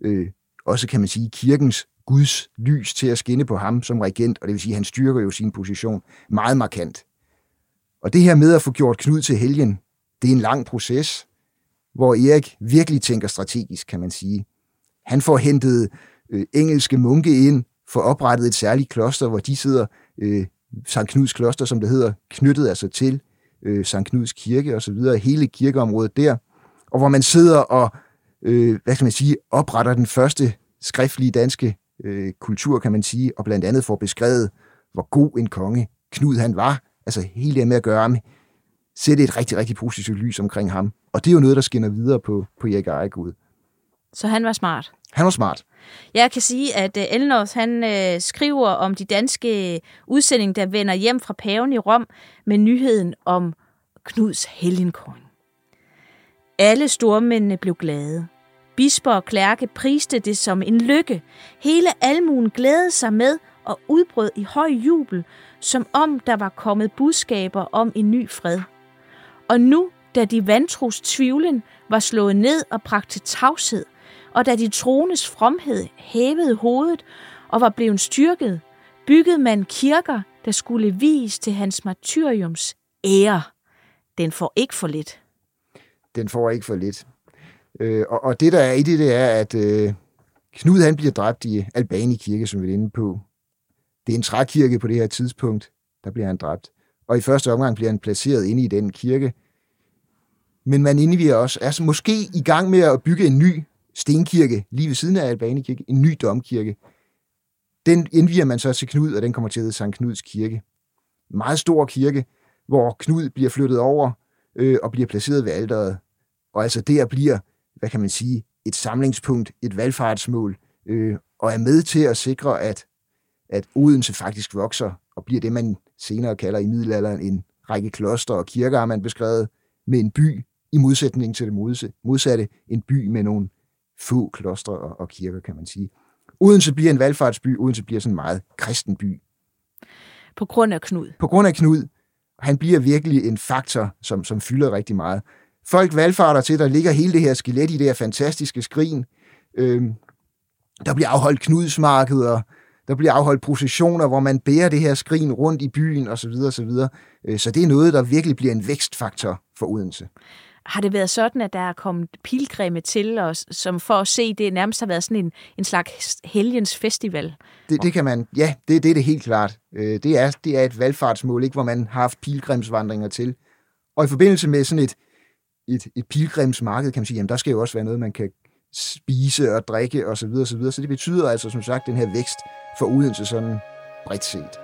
øh, også, kan man sige, kirkens Guds lys til at skinne på ham som regent, og det vil sige, at han styrker jo sin position meget markant. Og det her med at få gjort Knud til helgen, det er en lang proces, hvor Erik virkelig tænker strategisk, kan man sige. Han får hentet øh, engelske munke ind, får oprettet et særligt kloster, hvor de sidder, øh, Sankt Knuds kloster, som det hedder, knyttet altså til øh, Sankt Knuds kirke og så videre, hele kirkeområdet der, og hvor man sidder og, øh, hvad skal man sige, opretter den første skriftlige danske øh, kultur, kan man sige, og blandt andet får beskrevet, hvor god en konge Knud han var. Altså hele det med at gøre ham, sætte et rigtig, rigtig positivt lys omkring ham. Og det er jo noget, der skinner videre på, på Erik Ejegud. Så han var smart. Han var smart. Jeg kan sige, at uh, Elnors han uh, skriver om de danske udsending, der vender hjem fra paven i Rom med nyheden om Knuds helgenkåring. Alle stormændene blev glade. Bisper og klærke priste det som en lykke. Hele almuen glædede sig med og udbrød i høj jubel, som om der var kommet budskaber om en ny fred. Og nu, da de vantros tvivlen var slået ned og bragt til tavshed, og da de trones fromhed hævede hovedet og var blevet styrket, byggede man kirker, der skulle vise til hans martyriums ære. Den får ikke for lidt. Den får ikke for lidt. Øh, og, og det, der er i det, det er, at øh, Knud han bliver dræbt i Albani Kirke, som vi er inde på. Det er en trækirke på det her tidspunkt. Der bliver han dræbt. Og i første omgang bliver han placeret inde i den kirke. Men man indviger også, er måske i gang med at bygge en ny stenkirke lige ved siden af Albani Kirke, en ny domkirke. Den indviger man så til Knud, og den kommer til at hedde Sankt Knuds Kirke. Meget stor kirke, hvor Knud bliver flyttet over øh, og bliver placeret ved alderet. Og altså der bliver, hvad kan man sige, et samlingspunkt, et valgfartsmål, øh, og er med til at sikre, at, at Odense faktisk vokser og bliver det, man senere kalder i middelalderen en række kloster og kirker, har man beskrevet, med en by i modsætning til det modsatte, en by med nogle få klostre og, og kirker, kan man sige. Odense bliver en valgfartsby, Odense bliver sådan en meget kristen by. På grund af Knud? På grund af Knud. Han bliver virkelig en faktor, som, som fylder rigtig meget. Folk valgfarter til, der ligger hele det her skelet i det her fantastiske skrin. Øhm, der bliver afholdt knudsmarkeder, der bliver afholdt processioner, hvor man bærer det her skrin rundt i byen osv. osv. Øh, så det er noget, der virkelig bliver en vækstfaktor for Odense. Har det været sådan, at der er kommet pilgrimme til os, som for at se det nærmest har været sådan en, en slags helgens festival? Det, det kan man, ja, det, det er det helt klart. Øh, det er, det er et valgfartsmål, ikke, hvor man har haft pilgrimsvandringer til. Og i forbindelse med sådan et, et, et pilgrimsmarked, kan man sige, jamen der skal jo også være noget, man kan spise og drikke osv. Så, videre, så, videre. så det betyder altså, som sagt, den her vækst for Odense sådan bredt set.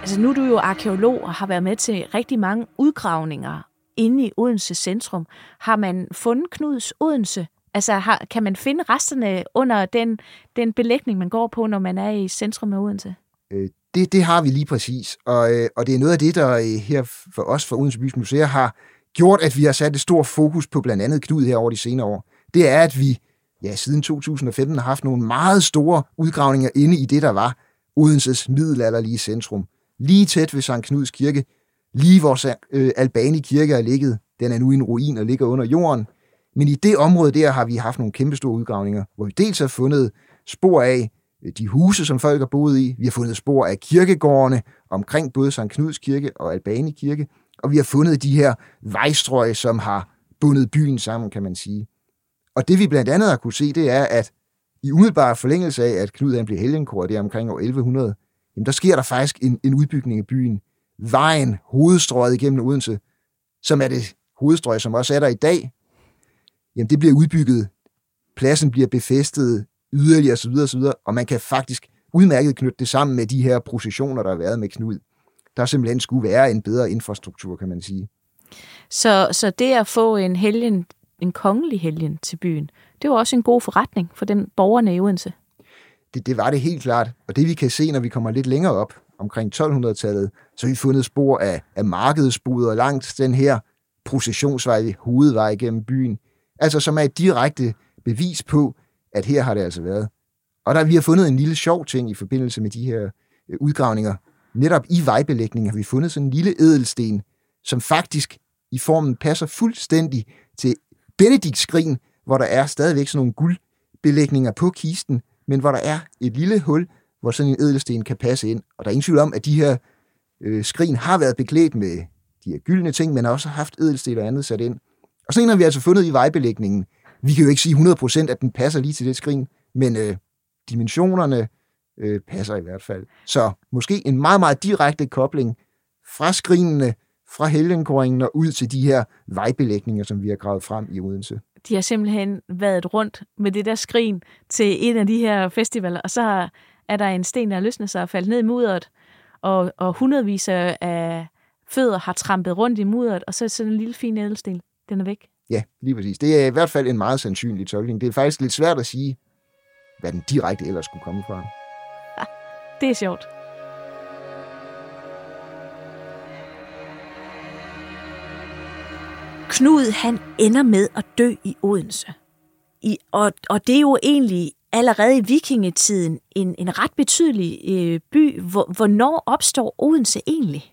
Altså nu er du jo arkeolog og har været med til rigtig mange udgravninger inde i Odense centrum. Har man fundet Knuds Odense? Altså har, kan man finde resterne under den, den belægning, man går på, når man er i centrum af Odense? Øh, det, det har vi lige præcis, og, øh, og det er noget af det, der øh, her for os fra Odense Bys Museer har gjort, at vi har sat et stort fokus på blandt andet Knud her over de senere år. Det er, at vi ja, siden 2015 har haft nogle meget store udgravninger inde i det, der var Odenses middelalderlige centrum lige tæt ved Sankt Knuds Kirke, lige hvor øh, Albani Kirke er ligget. Den er nu i en ruin og ligger under jorden. Men i det område der har vi haft nogle kæmpestore udgravninger, hvor vi dels har fundet spor af Øh, de huse, som folk har boet i. Vi har fundet spor af kirkegårdene omkring både Sankt Knuds Kirke og Albani Kirke. Og vi har fundet de her vejstrøg, som har bundet byen sammen, kan man sige. Og det vi blandt andet har kunne se, det er, at i umiddelbar forlængelse af, at Knud han blev helgenkåret der omkring år 1100, jamen der sker der faktisk en, en udbygning af byen. Vejen, hovedstrøget igennem Odense, som er det hovedstrøg, som også er der i dag, jamen det bliver udbygget. Pladsen bliver befæstet yderligere osv. osv. Og man kan faktisk udmærket knytte det sammen med de her processioner, der har været med Knud. Der simpelthen skulle være en bedre infrastruktur, kan man sige. Så, så det at få en helgen, en kongelig helgen til byen, det var også en god forretning for dem borgerne i Odense det, det var det helt klart. Og det vi kan se, når vi kommer lidt længere op, omkring 1200-tallet, så har vi fundet spor af, af markedsboder langt den her processionsvej, hovedvej gennem byen. Altså som er et direkte bevis på, at her har det altså været. Og der vi har fundet en lille sjov ting i forbindelse med de her øh, udgravninger. Netop i vejbelægningen har vi fundet sådan en lille edelsten, som faktisk i formen passer fuldstændig til Benedikts skrin, hvor der er stadigvæk sådan nogle guldbelægninger på kisten, men hvor der er et lille hul, hvor sådan en edelsten kan passe ind. Og der er ingen tvivl om, at de her øh, skrin har været beklædt med de her gyldne ting, men også haft edelsten og andet sat ind. Og sådan en har vi altså fundet i vejbelægningen. Vi kan jo ikke sige 100% at den passer lige til det skrin, men øh, dimensionerne øh, passer i hvert fald. Så måske en meget, meget direkte kobling fra skrinene, fra helgenkåringen og ud til de her vejbelægninger, som vi har gravet frem i Odense. de har simpelthen været rundt med det der skrin til en af de her festivaler, og så er der en sten, der har løsnet sig og faldt ned i mudderet, og, og hundredvis af fødder har trampet rundt i mudderet, og så er sådan en lille fin ædelsten. Den er væk. Ja, lige præcis. Det er i hvert fald en meget sandsynlig tolkning. Det er faktisk lidt svært at sige, hvad den direkte ellers skulle komme fra. [laughs] Det er sjovt. Knud, han ender med at dø i Odense. I, og, og det er jo egentlig allerede i vikingetiden en, en ret betydelig øh, by. Hvor, hvornår opstår Odense egentlig?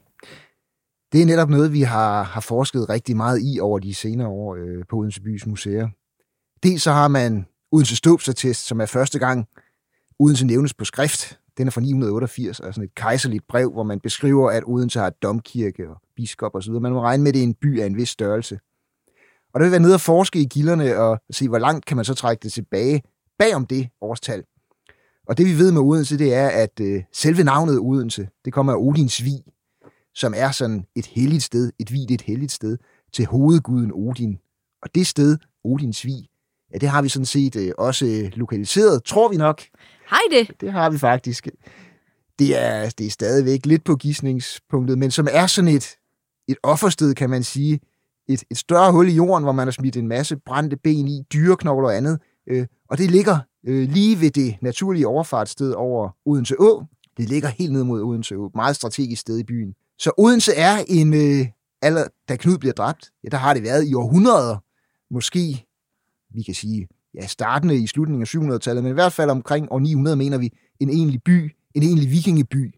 Det er netop noget, vi har, har forsket rigtig meget i over de senere år øh, på Odense Bys Museer. Dels så har man Odense Ståbsatest, som er første gang Odense nævnes på skrift. Den er fra 988, altså et kejserligt brev, hvor man beskriver, at Odense har domkirke og biskop osv. Man må regne med, at det er en by af en vis størrelse. Og der vil være nede og forske i gilderne og se, hvor langt kan man så trække det tilbage bag om det årstal. Og det vi ved med Odense, det er, at øh, selve navnet Odense, det kommer af Odins Vi, som er sådan et helligt sted, et vidt et helligt sted, til hovedguden Odin. Og det sted, Odins Vi, ja, det har vi sådan set øh, også lokaliseret, tror vi nok. Hej det! Det har vi faktisk. Det er, det er stadigvæk lidt på gissningspunktet, men som er sådan et, et offersted, kan man sige. Et, et større hul i jorden, hvor man har smidt en masse brændte ben i, dyreknogler og andet. Øh, og det ligger øh, lige ved det naturlige overfartssted over Odense Å. Det ligger helt ned mod Odense Å. Meget strategisk sted i byen. Så Odense er en, øh, aller, da Knud bliver dræbt, ja, der har det været i århundreder, måske, vi kan sige, ja, startende i slutningen af 700-tallet, men i hvert fald omkring år 900, mener vi, en egentlig by, en egentlig vikingeby.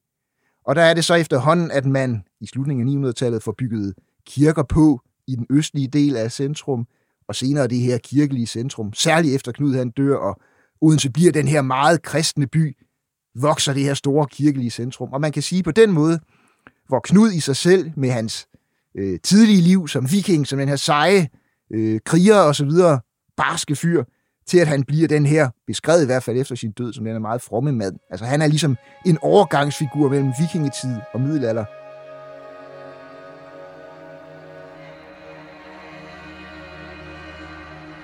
Og der er det så efterhånden, at man i slutningen af 900-tallet får bygget kirker på i den østlige del af centrum, og senere det her kirkelige centrum, særligt efter Knud han dør, og Odense bliver den her meget kristne by, vokser det her store kirkelige centrum. Og man kan sige på den måde, hvor Knud i sig selv med hans øh, tidlige liv som viking, som den her seje øh, kriger og så videre, barske fyr, til at han bliver den her, beskrevet i hvert fald efter sin død, som den er meget fromme mand. Altså han er ligesom en overgangsfigur mellem vikingetid og middelalder.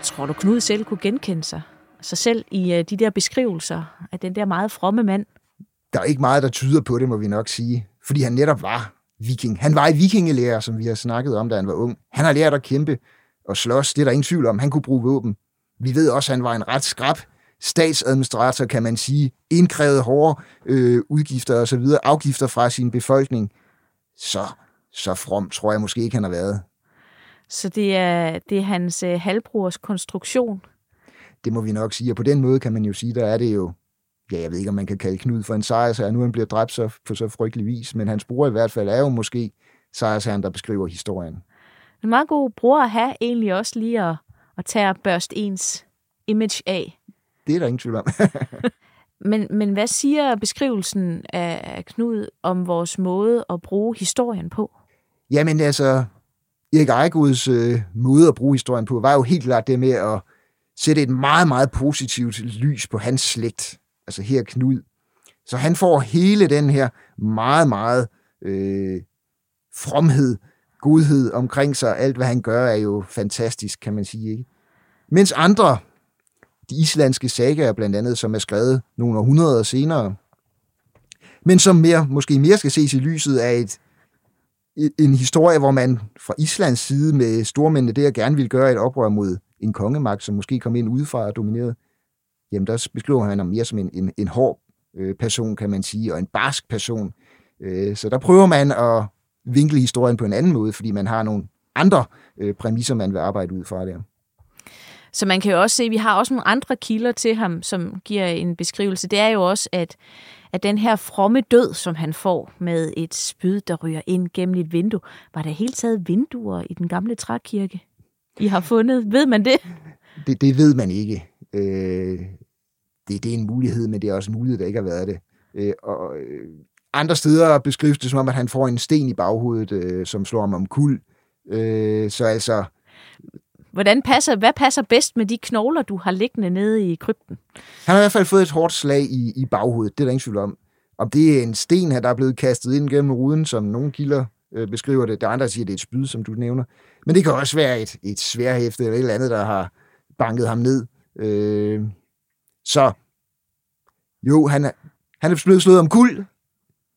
Tror du, Knud selv kunne genkende sig? Sig selv i uh, de der beskrivelser af den der meget fromme mand? Der er ikke meget, der tyder på det, må vi nok sige fordi han netop var viking. Han var i vikingelærer, som vi har snakket om, da han var ung. Han har lært at kæmpe og slås, det er der ingen tvivl om. Han kunne bruge våben. Vi ved også, at han var en ret skrab statsadministrator, kan man sige, indkrævede hårde øh, udgifter og så videre, afgifter fra sin befolkning. Så, så from tror jeg måske ikke, han har været. Så det er, det er hans øh, halvbrors konstruktion? Det må vi nok sige, og på den måde kan man jo sige, der er det jo ja, jeg ved ikke, om man kan kalde Knud for en sejrsherre, nu han bliver dræbt så, på så frygtelig vis, men hans bror i hvert fald er jo måske sejrsherren, der beskriver historien. En meget god bror at have egentlig også lige at, at tage børst ens image af. Det er der ingen tvivl om. [laughs] men, men hvad siger beskrivelsen af Knud om vores måde at bruge historien på? Jamen altså, Erik Ejguds øh, måde at bruge historien på, var jo helt klart det med at sætte et meget, meget positivt lys på hans slægt altså her Knud. Så han får hele den her meget, meget øh, fromhed, godhed omkring sig. Alt, hvad han gør, er jo fantastisk, kan man sige. Ikke? Mens andre, de islandske sagaer blandt andet, som er skrevet nogle århundreder senere, men som mere, måske mere skal ses i lyset af et, en historie, hvor man fra Islands side med stormændene der gerne ville gøre et oprør mod en kongemagt, som måske kom ind udefra og dominerede jamen der beskriver han ham mere som en, en, en hård øh, person, kan man sige, og en barsk person. Øh, så der prøver man at vinkle historien på en anden måde, fordi man har nogle andre øh, præmisser, man vil arbejde ud fra der. Så man kan jo også se, at vi har også nogle andre kilder til ham, som giver en beskrivelse. Det er jo også, at, at den her fromme død, som han får med et spyd, der ryger ind gennem et vindue, var der helt taget vinduer i den gamle trækirke? I har fundet. Ved man det? Det, det ved man ikke. Øh, det, det er en mulighed, men det er også en mulighed, der ikke har været det. Øh, og øh, andre steder beskrives det som om, at han får en sten i baghovedet, øh, som slår ham om kul. Øh, så altså... Hvordan passer, hvad passer bedst med de knogler, du har liggende nede i krypten? Han har i hvert fald fået et hårdt slag i, i baghovedet, det er der ingen tvivl om. Om det er en sten her, der er blevet kastet ind gennem ruden, som nogle kilder øh, beskriver det. Der andre siger, at det er et spyd, som du nævner. Men det kan også være et, et sværhæfte eller et eller andet, der har bankede ham ned. Øh, så jo, han er, han er blevet slået om kul.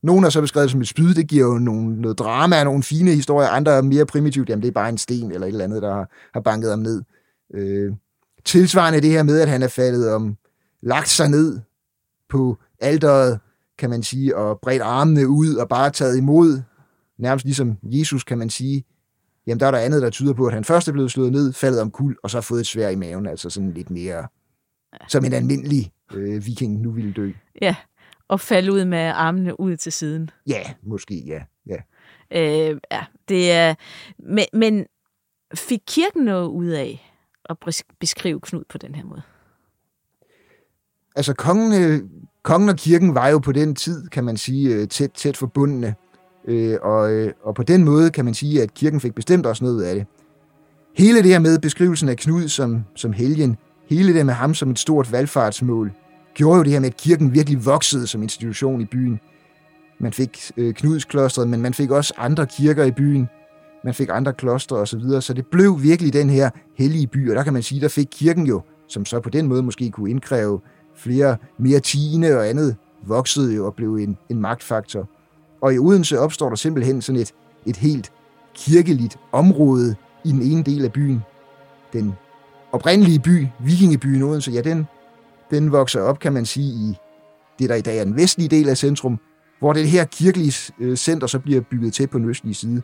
Nogle er så beskrevet som et spyd, det giver jo nogle, noget drama og nogle fine historier. Andre er mere primitivt, jamen det er bare en sten eller et eller andet, der har, har banket ham ned. Øh, tilsvarende det her med, at han er faldet om, lagt sig ned på alderet, kan man sige, og bredt armene ud og bare taget imod, nærmest ligesom Jesus, kan man sige, jamen der er der andet, der tyder på, at han først er blevet slået ned, faldet om kul, og så fået et svær i maven, altså sådan lidt mere som en almindelig øh, viking nu ville dø. Ja, og falde ud med armene ud til siden. Ja, måske, ja. ja. Øh, ja, det er... Men, men fik kirken noget ud af at beskrive Knud på den her måde? Altså, kongen, øh, kongen og kirken var jo på den tid, kan man sige, øh, tæt, tæt forbundne. Øh, og, øh, og på den måde kan man sige, at kirken fik bestemt også noget af det. Hele det her med beskrivelsen af Knud som, som helgen, hele det med ham som et stort valgfartsmål, gjorde jo det her med, at kirken virkelig voksede som institution i byen. Man fik øh, Knudsklostret, men man fik også andre kirker i byen. Man fik andre klostre osv., så, videre. så det blev virkelig den her hellige by, og der kan man sige, der fik kirken jo, som så på den måde måske kunne indkræve flere mere tiende og andet, voksede jo og blev en, en magtfaktor. Og i Odense opstår der simpelthen sådan et, et helt kirkeligt område i den ene del af byen. Den oprindelige by, vikingebyen Odense, ja, den, den vokser op, kan man sige, i det, der i dag er den vestlige del af centrum, hvor det her kirkelige øh, center så bliver bygget til på den østlige side.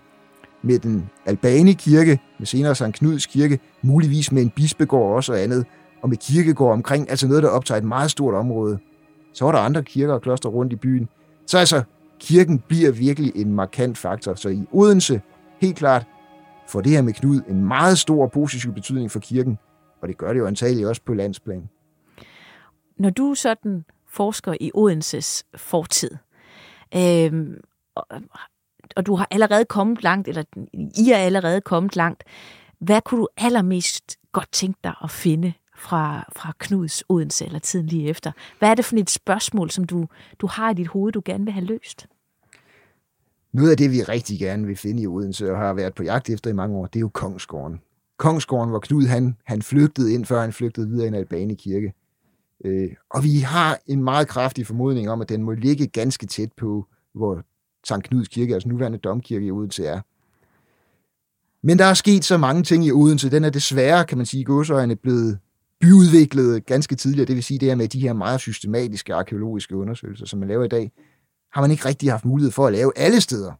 Med den albane kirke, med senere Sankt Knuds kirke, muligvis med en bispegård også og andet, og med kirkegård omkring, altså noget, der optager et meget stort område. Så var der andre kirker og kloster rundt i byen. Så altså, kirken bliver virkelig en markant faktor. Så i Odense, helt klart, får det her med Knud en meget stor positiv betydning for kirken, og det gør det jo antageligt også på landsplan. Når du sådan forsker i Odenses fortid, øhm, og, og du har allerede kommet langt, eller I er allerede kommet langt, hvad kunne du allermest godt tænke dig at finde fra, fra Knuds Odense eller tiden lige efter? Hvad er det for et spørgsmål, som du, du har i dit hoved, du gerne vil have løst? Noget af det, vi rigtig gerne vil finde i Odense og har været på jagt efter i mange år, det er jo Kongsgården. Kongsgården, hvor Knud han, han flygtede ind, før han flygtede videre ind i Albani kirke. Øh, og vi har en meget kraftig formodning om, at den må ligge ganske tæt på, hvor Sankt Knuds kirke, altså nuværende domkirke i Odense er. Men der er sket så mange ting i Odense. Den er desværre, kan man sige, i godsøjne blevet byudviklet ganske tidligere. Det vil sige, det her med de her meget systematiske arkeologiske undersøgelser, som man laver i dag, har man ikke rigtig haft mulighed for at lave alle steder.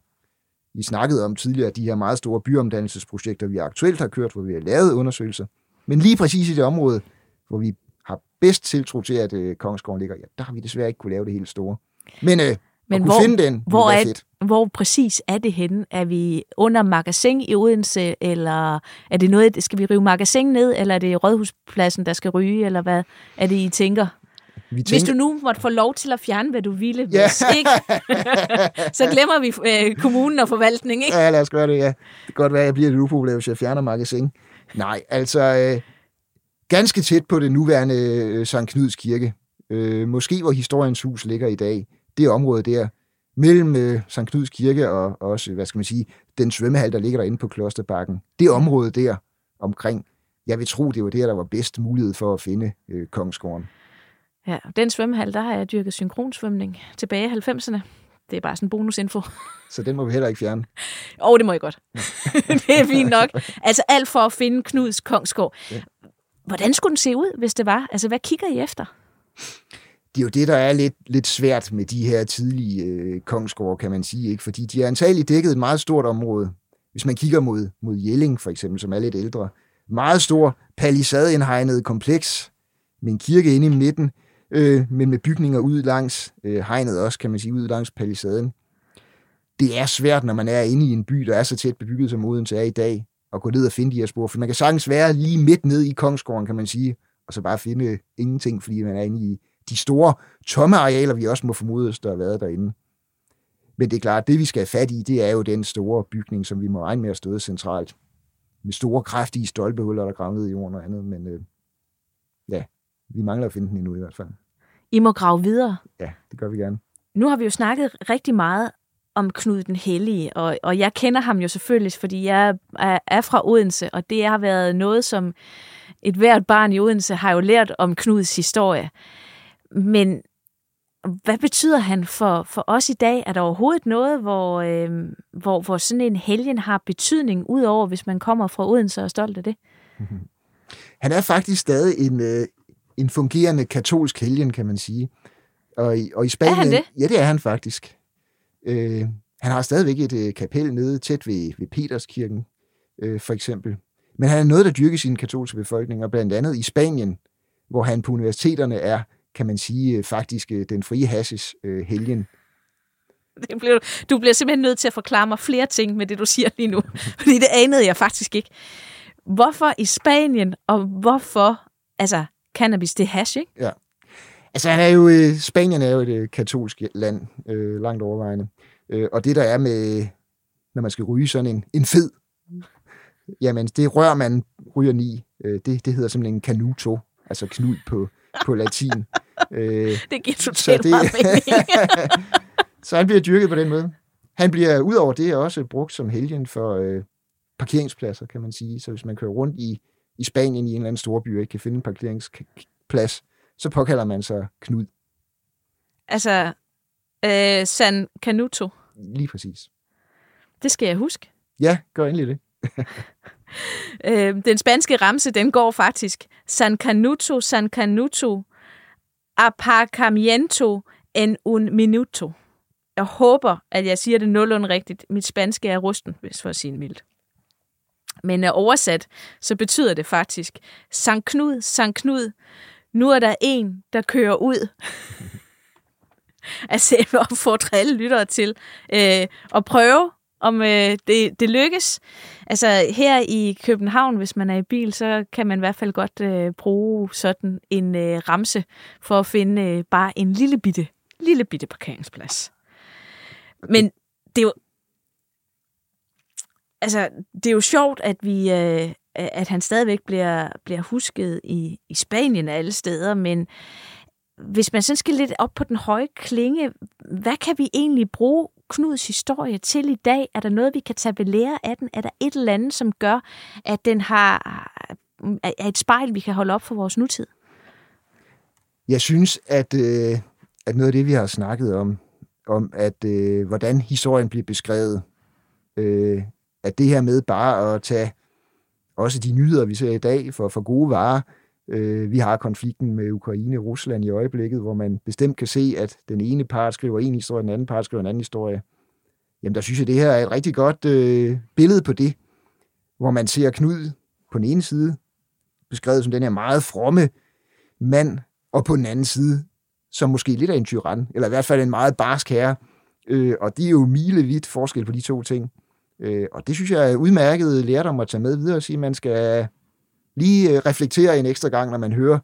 Vi snakkede om tidligere de her meget store byomdannelsesprojekter, vi aktuelt har kørt, hvor vi har lavet undersøgelser. Men lige præcis i det område, hvor vi har bedst tiltro til, at øh, Kongsgården ligger, ja, der har vi desværre ikke kunne lave det helt store. Men, øh, Men hvor, finde den, hvor, er, fedt. hvor præcis er det henne? Er vi under magasin i Odense, eller er det noget, skal vi rive magasin ned, eller er det Rådhuspladsen, der skal ryge, eller hvad er det, I tænker? Vi tænker... Hvis du nu måtte få lov til at fjerne, hvad du ville, ja. hvis ikke, [laughs] så glemmer vi øh, kommunen og forvaltningen, ikke? Ja, lad os gøre det, ja. Det kan godt være, at jeg bliver lidt upopulær, hvis jeg fjerner magasin. Nej, altså øh, ganske tæt på det nuværende øh, Sankt Knuds Kirke. Øh, måske hvor historiens hus ligger i dag. Det område der, mellem øh, Sankt Knuds Kirke og også, hvad skal man sige, den svømmehal, der ligger derinde på Klosterbakken. Det område der omkring, jeg vil tro, det var der, der var bedst mulighed for at finde øh, Kongsgården. Ja, den svømmehal, der har jeg dyrket synkronsvømning tilbage i 90'erne. Det er bare sådan en bonusinfo. Så den må vi heller ikke fjerne? Åh, oh, det må jeg godt. [laughs] det er fint nok. [laughs] Altså alt for at finde Knuds Kongsgård. Ja. Hvordan skulle den se ud, hvis det var? Altså, hvad kigger I efter? Det er jo det, der er lidt, lidt svært med de her tidlige øh, kongsgård, kan man sige. ikke, Fordi de har antageligt dækket et meget stort område. Hvis man kigger mod, mod Jelling, for eksempel, som er lidt ældre. Meget stor palisadeindhegnet kompleks med en kirke inde i midten øh, men med bygninger ud langs øh, hegnet også, kan man sige, ud langs palisaden. Det er svært, når man er inde i en by, der er så tæt bebygget, som Odense er i dag, at gå ned og finde de her spor. For man kan sagtens være lige midt ned i Kongsgården, kan man sige, og så bare finde øh, ingenting, fordi man er inde i de store tomme arealer, vi også må formode, der har været derinde. Men det er klart, det vi skal have fat i, det er jo den store bygning, som vi må regne med at støde centralt. Med store, kraftige stolpehuller, der graver ned i jorden og andet. Men øh, vi mangler at finde den endnu i hvert fald. I må grave videre. Ja, det gør vi gerne. Nu har vi jo snakket rigtig meget om Knud den Hellige, og, og jeg kender ham jo selvfølgelig, fordi jeg er, er fra Odense, og det har været noget, som et hvert barn i Odense har jo lært om Knuds historie. Men hvad betyder han for, for os i dag? Er der overhovedet noget, hvor, øh, hvor, hvor sådan en helgen har betydning, udover hvis man kommer fra Odense og er stolt af det? [laughs] Han er faktisk stadig en, øh, en fungerende katolsk helgen, kan man sige. Og i, og i Spanien... Er han det? Ja, det er han faktisk. Øh, han har stadigvæk et øh, kapel nede tæt ved, ved Peterskirken, øh, for eksempel. Men han er noget, der dyrkes i den katolske befolkning, og blandt andet i Spanien, hvor han på universiteterne er, kan man sige, øh, faktisk øh, den frie hasses øh, helgen. [laughs] Det bliver, du bliver simpelthen nødt til at forklare mig flere ting med det, du siger lige nu, [laughs] fordi det anede jeg faktisk ikke. Hvorfor i Spanien, og hvorfor, altså, cannabis, det er hash, ikke? Ja. Altså, han er jo, øh, Spanien er jo et øh, katolsk land, øh, langt overvejende. Øh, og det, der er med, når man skal ryge sådan en, en fed, jamen, det rør, man ryger i, øh, det, det hedder simpelthen en canuto, altså knud på, på latin. [laughs] øh, det giver totalt det, meget mening. [laughs] så han bliver dyrket på den måde. Han bliver udover det også brugt som helgen for øh, parkeringspladser, kan man sige. Så hvis man kører rundt i, i Spanien i en eller anden storby og ikke kan finde en parkeringsplads, så påkalder man sig Knud. Altså, øh, San Canuto. Lige præcis. Det skal jeg huske. Ja, gør endelig det. [laughs] øh, den spanske ramse, den går faktisk San Canuto, San Canuto, aparcamiento en un minuto. Jeg håber, at jeg siger det nogenlunde rigtigt. Mit spanske er rusten, hvis for at sige mildt. Men oversat, så betyder det faktisk, Sankt Knud, Sankt Knud, nu er der en, der kører ud. [laughs] altså, jeg vil opfordre alle lyttere til øh, at prøve, om øh, det, det lykkes. Altså, her i København, hvis man er i bil, så kan man i hvert fald godt øh, bruge sådan en øh, ramse for at finde øh, bare en lille bitte, lille bitte parkeringsplads. Men det er jo, altså, det er jo sjovt, at vi, øh, at han stadigvæk bliver, bliver husket i, i Spanien alle steder, men hvis man sådan skal lidt op på den høje klinge, hvad kan vi egentlig bruge Knuds historie til i dag? Er der noget, vi kan tage ved lære af den? Er der et eller andet, som gør, at den har er et spejl, vi kan holde op for vores nutid? Jeg synes, at, øh, at noget af det, vi har snakket om, om at øh, hvordan historien bliver beskrevet, øh, at det her med bare at tage også de nyheder, vi ser i dag, for, for gode varer. Øh, vi har konflikten med Ukraine og Rusland i øjeblikket, hvor man bestemt kan se, at den ene part skriver en historie, den anden part skriver en anden historie. Jamen, der synes jeg, det her er et rigtig godt øh, billede på det, hvor man ser Knud på den ene side, beskrevet som den her meget fromme mand, og på den anden side, som måske lidt af en tyran, eller i hvert fald en meget barsk herre. Øh, og det er jo milevidt forskel på de to ting. Øh, og det synes jeg er udmærket lærdom at tage med videre og sige, at man skal lige øh, reflektere en ekstra gang, når man hører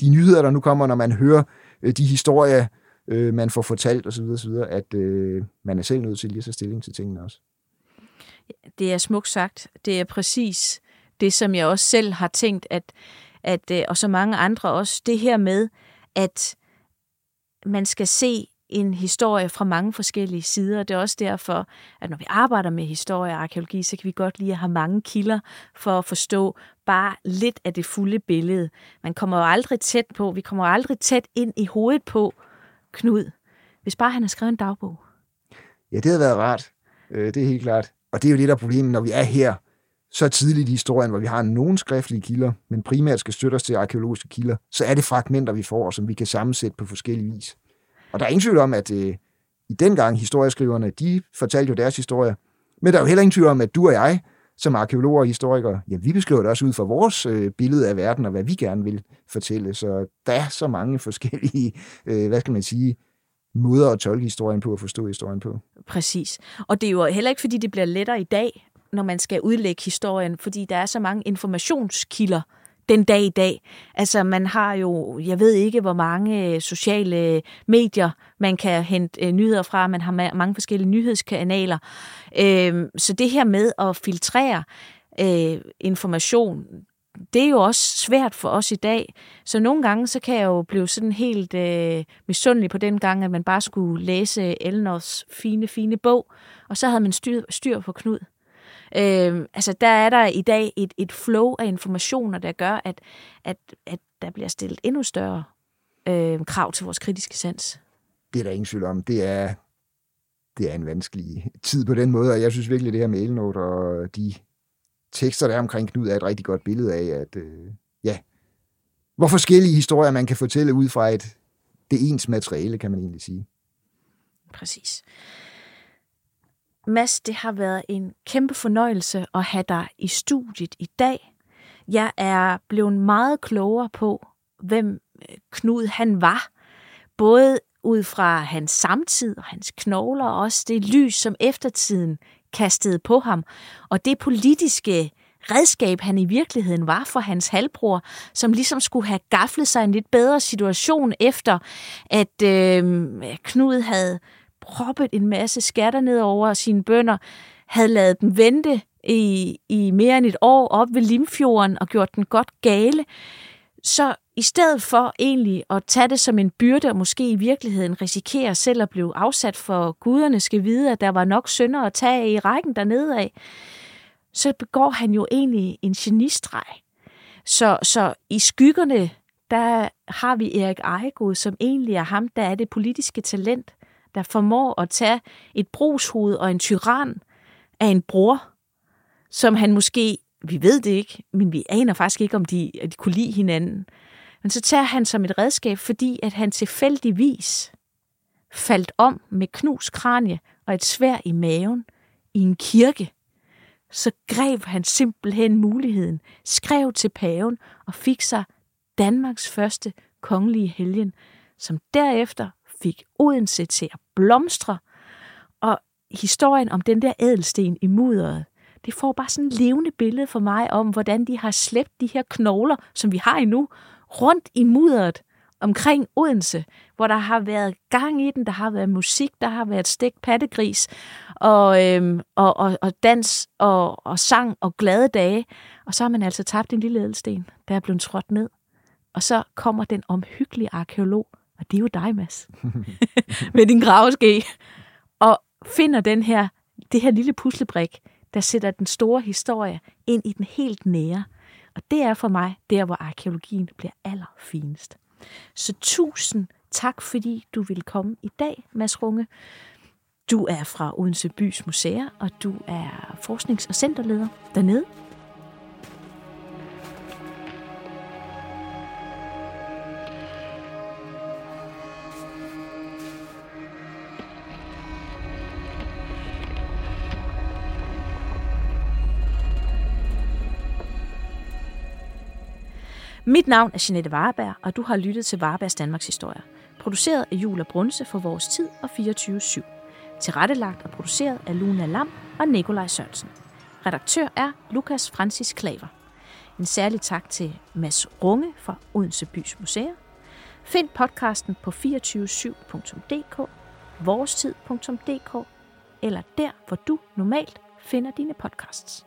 de nyheder, der nu kommer, når man hører øh, de historier, øh, man får fortalt osv., osv., at øh, man er selv nødt til lige at tage stilling til tingene også. Det er smukt sagt. Det er præcis det, som jeg også selv har tænkt, at, at øh, og så mange andre også, det her med, at man skal se en historie fra mange forskellige sider. Det er også derfor, at når vi arbejder med historie og arkeologi, så kan vi godt lide at have mange kilder for at forstå bare lidt af det fulde billede. Man kommer jo aldrig tæt på, vi kommer jo aldrig tæt ind i hovedet på Knud, hvis bare han har skrevet en dagbog. Ja, det havde været rart. Øh, det er helt klart. Og det er jo lidt af problemet, når vi er her så tidligt i historien, hvor vi har nogle skriftlige kilder, men primært skal støtte os til arkeologiske kilder, så er det fragmenter, vi får, som vi kan sammensætte på forskellige vis. Og der er ingen tvivl om, at øh, i den gang historieskriverne, de fortalte jo deres historie. Men der er jo heller ingen tvivl om, at du og jeg, som arkeologer og historikere, ja, vi beskriver det også ud fra vores øh, billede af verden, og hvad vi gerne vil fortælle. Så der er så mange forskellige, øh, hvad skal man sige, måder at tolke historien på og forstå historien på. Præcis. Og det er jo heller ikke, fordi det bliver lettere i dag, når man skal udlægge historien, fordi der er så mange informationskilder, den dag i dag. Altså, man har jo, jeg ved ikke, hvor mange øh, sociale øh, medier, man kan hente øh, nyheder fra. Man har mange forskellige nyhedskanaler. Øhm, så det her med at filtrere information, det er jo også svært for os i dag. Så nogle gange, så kan jeg jo blive sådan helt øh, misundelig på den gang, at man bare skulle læse Elnors fine, fine bog, og så havde man styr, styr på Knud. Øh, altså, der er der i dag et, et flow af informationer, der gør, at, at, at der bliver stillet endnu større øh, krav til vores kritiske sans. Det er der ingen tvivl om. Det er, det er en vanskelig tid på den måde, og jeg synes virkelig, det her med Elnot og de tekster, der er omkring Knud, er et rigtig godt billede af, at øh, ja, hvor forskellige historier man kan fortælle ud fra et, det ens materiale, kan man egentlig sige. Præcis. Mads, det har været en kæmpe fornøjelse at have dig i studiet i dag. Jeg er blevet meget klogere på, hvem øh, Knud han var. Både ud fra hans samtid og hans knogler, og også det lys, som eftertiden kastede på ham, og det politiske redskab, han i virkeligheden var for hans halvbror, som ligesom skulle have gaflet sig en lidt bedre situation efter, at øh, Knud havde proppet en masse skatter ned over sine bønder, havde lavet dem vente i, i mere end et år op ved Limfjorden og gjort den godt gale. Så i stedet for egentlig at tage det som en byrde og måske i virkeligheden risikere selv at blive afsat for guderne skal vide, at der var nok sønder at tage i rækken dernede af, så begår han jo egentlig en genistreg. Så, så i skyggerne, der har vi Erik Ejegod, som egentlig er ham, der er det politiske talent, der formår at tage et brugshoved og en tyran af en bror, som han måske, vi ved det ikke, men vi aner faktisk ikke, om de, at de kunne lide hinanden. Men så tager han som et redskab, fordi at han tilfældigvis faldt om med knus kranje og et svær i maven i en kirke. Så greb han simpelthen muligheden, skrev til paven og fik sig Danmarks første kongelige helgen, som derefter fik Odense til at blomstre. Og historien om den der ædelsten i mudderet, det får bare sådan et levende billede for mig om, hvordan de har slæbt de her knogler, som vi har endnu, rundt i mudderet omkring Odense, hvor der har været gang i den, der har været musik, der har været stik pattegris, og, øhm, og, og, og dans og, og sang og glade dage. Og så har man altså tabt en lille ædelsten, der er blevet trådt ned. Og så kommer den omhyggelige arkeolog, og det er jo dig, Mads, [laughs] med din graveske. og finder den her, det her lille puslebrik, der sætter den store historie ind i den helt nære. Og det er for mig der, hvor arkeologien bliver allerfinest. Så tusind tak, fordi du vil komme i dag, Mads Runge. Du er fra Odense Bys Museer, og du er forsknings- og centerleder dernede. Mit navn er Jeanette Varberg, og du har lyttet til Varebergs Danmarks Historie. Produceret af Jule Brunse for Vores Tid og 24-7. Tilrettelagt og produceret af Luna Lam og Nikolaj Sørensen. Redaktør er Lukas Francis Klaver. En særlig tak til Mads Runge fra Odense Bys Museer. Find podcasten på 247.dk, vorestid.dk eller der, hvor du normalt finder dine podcasts.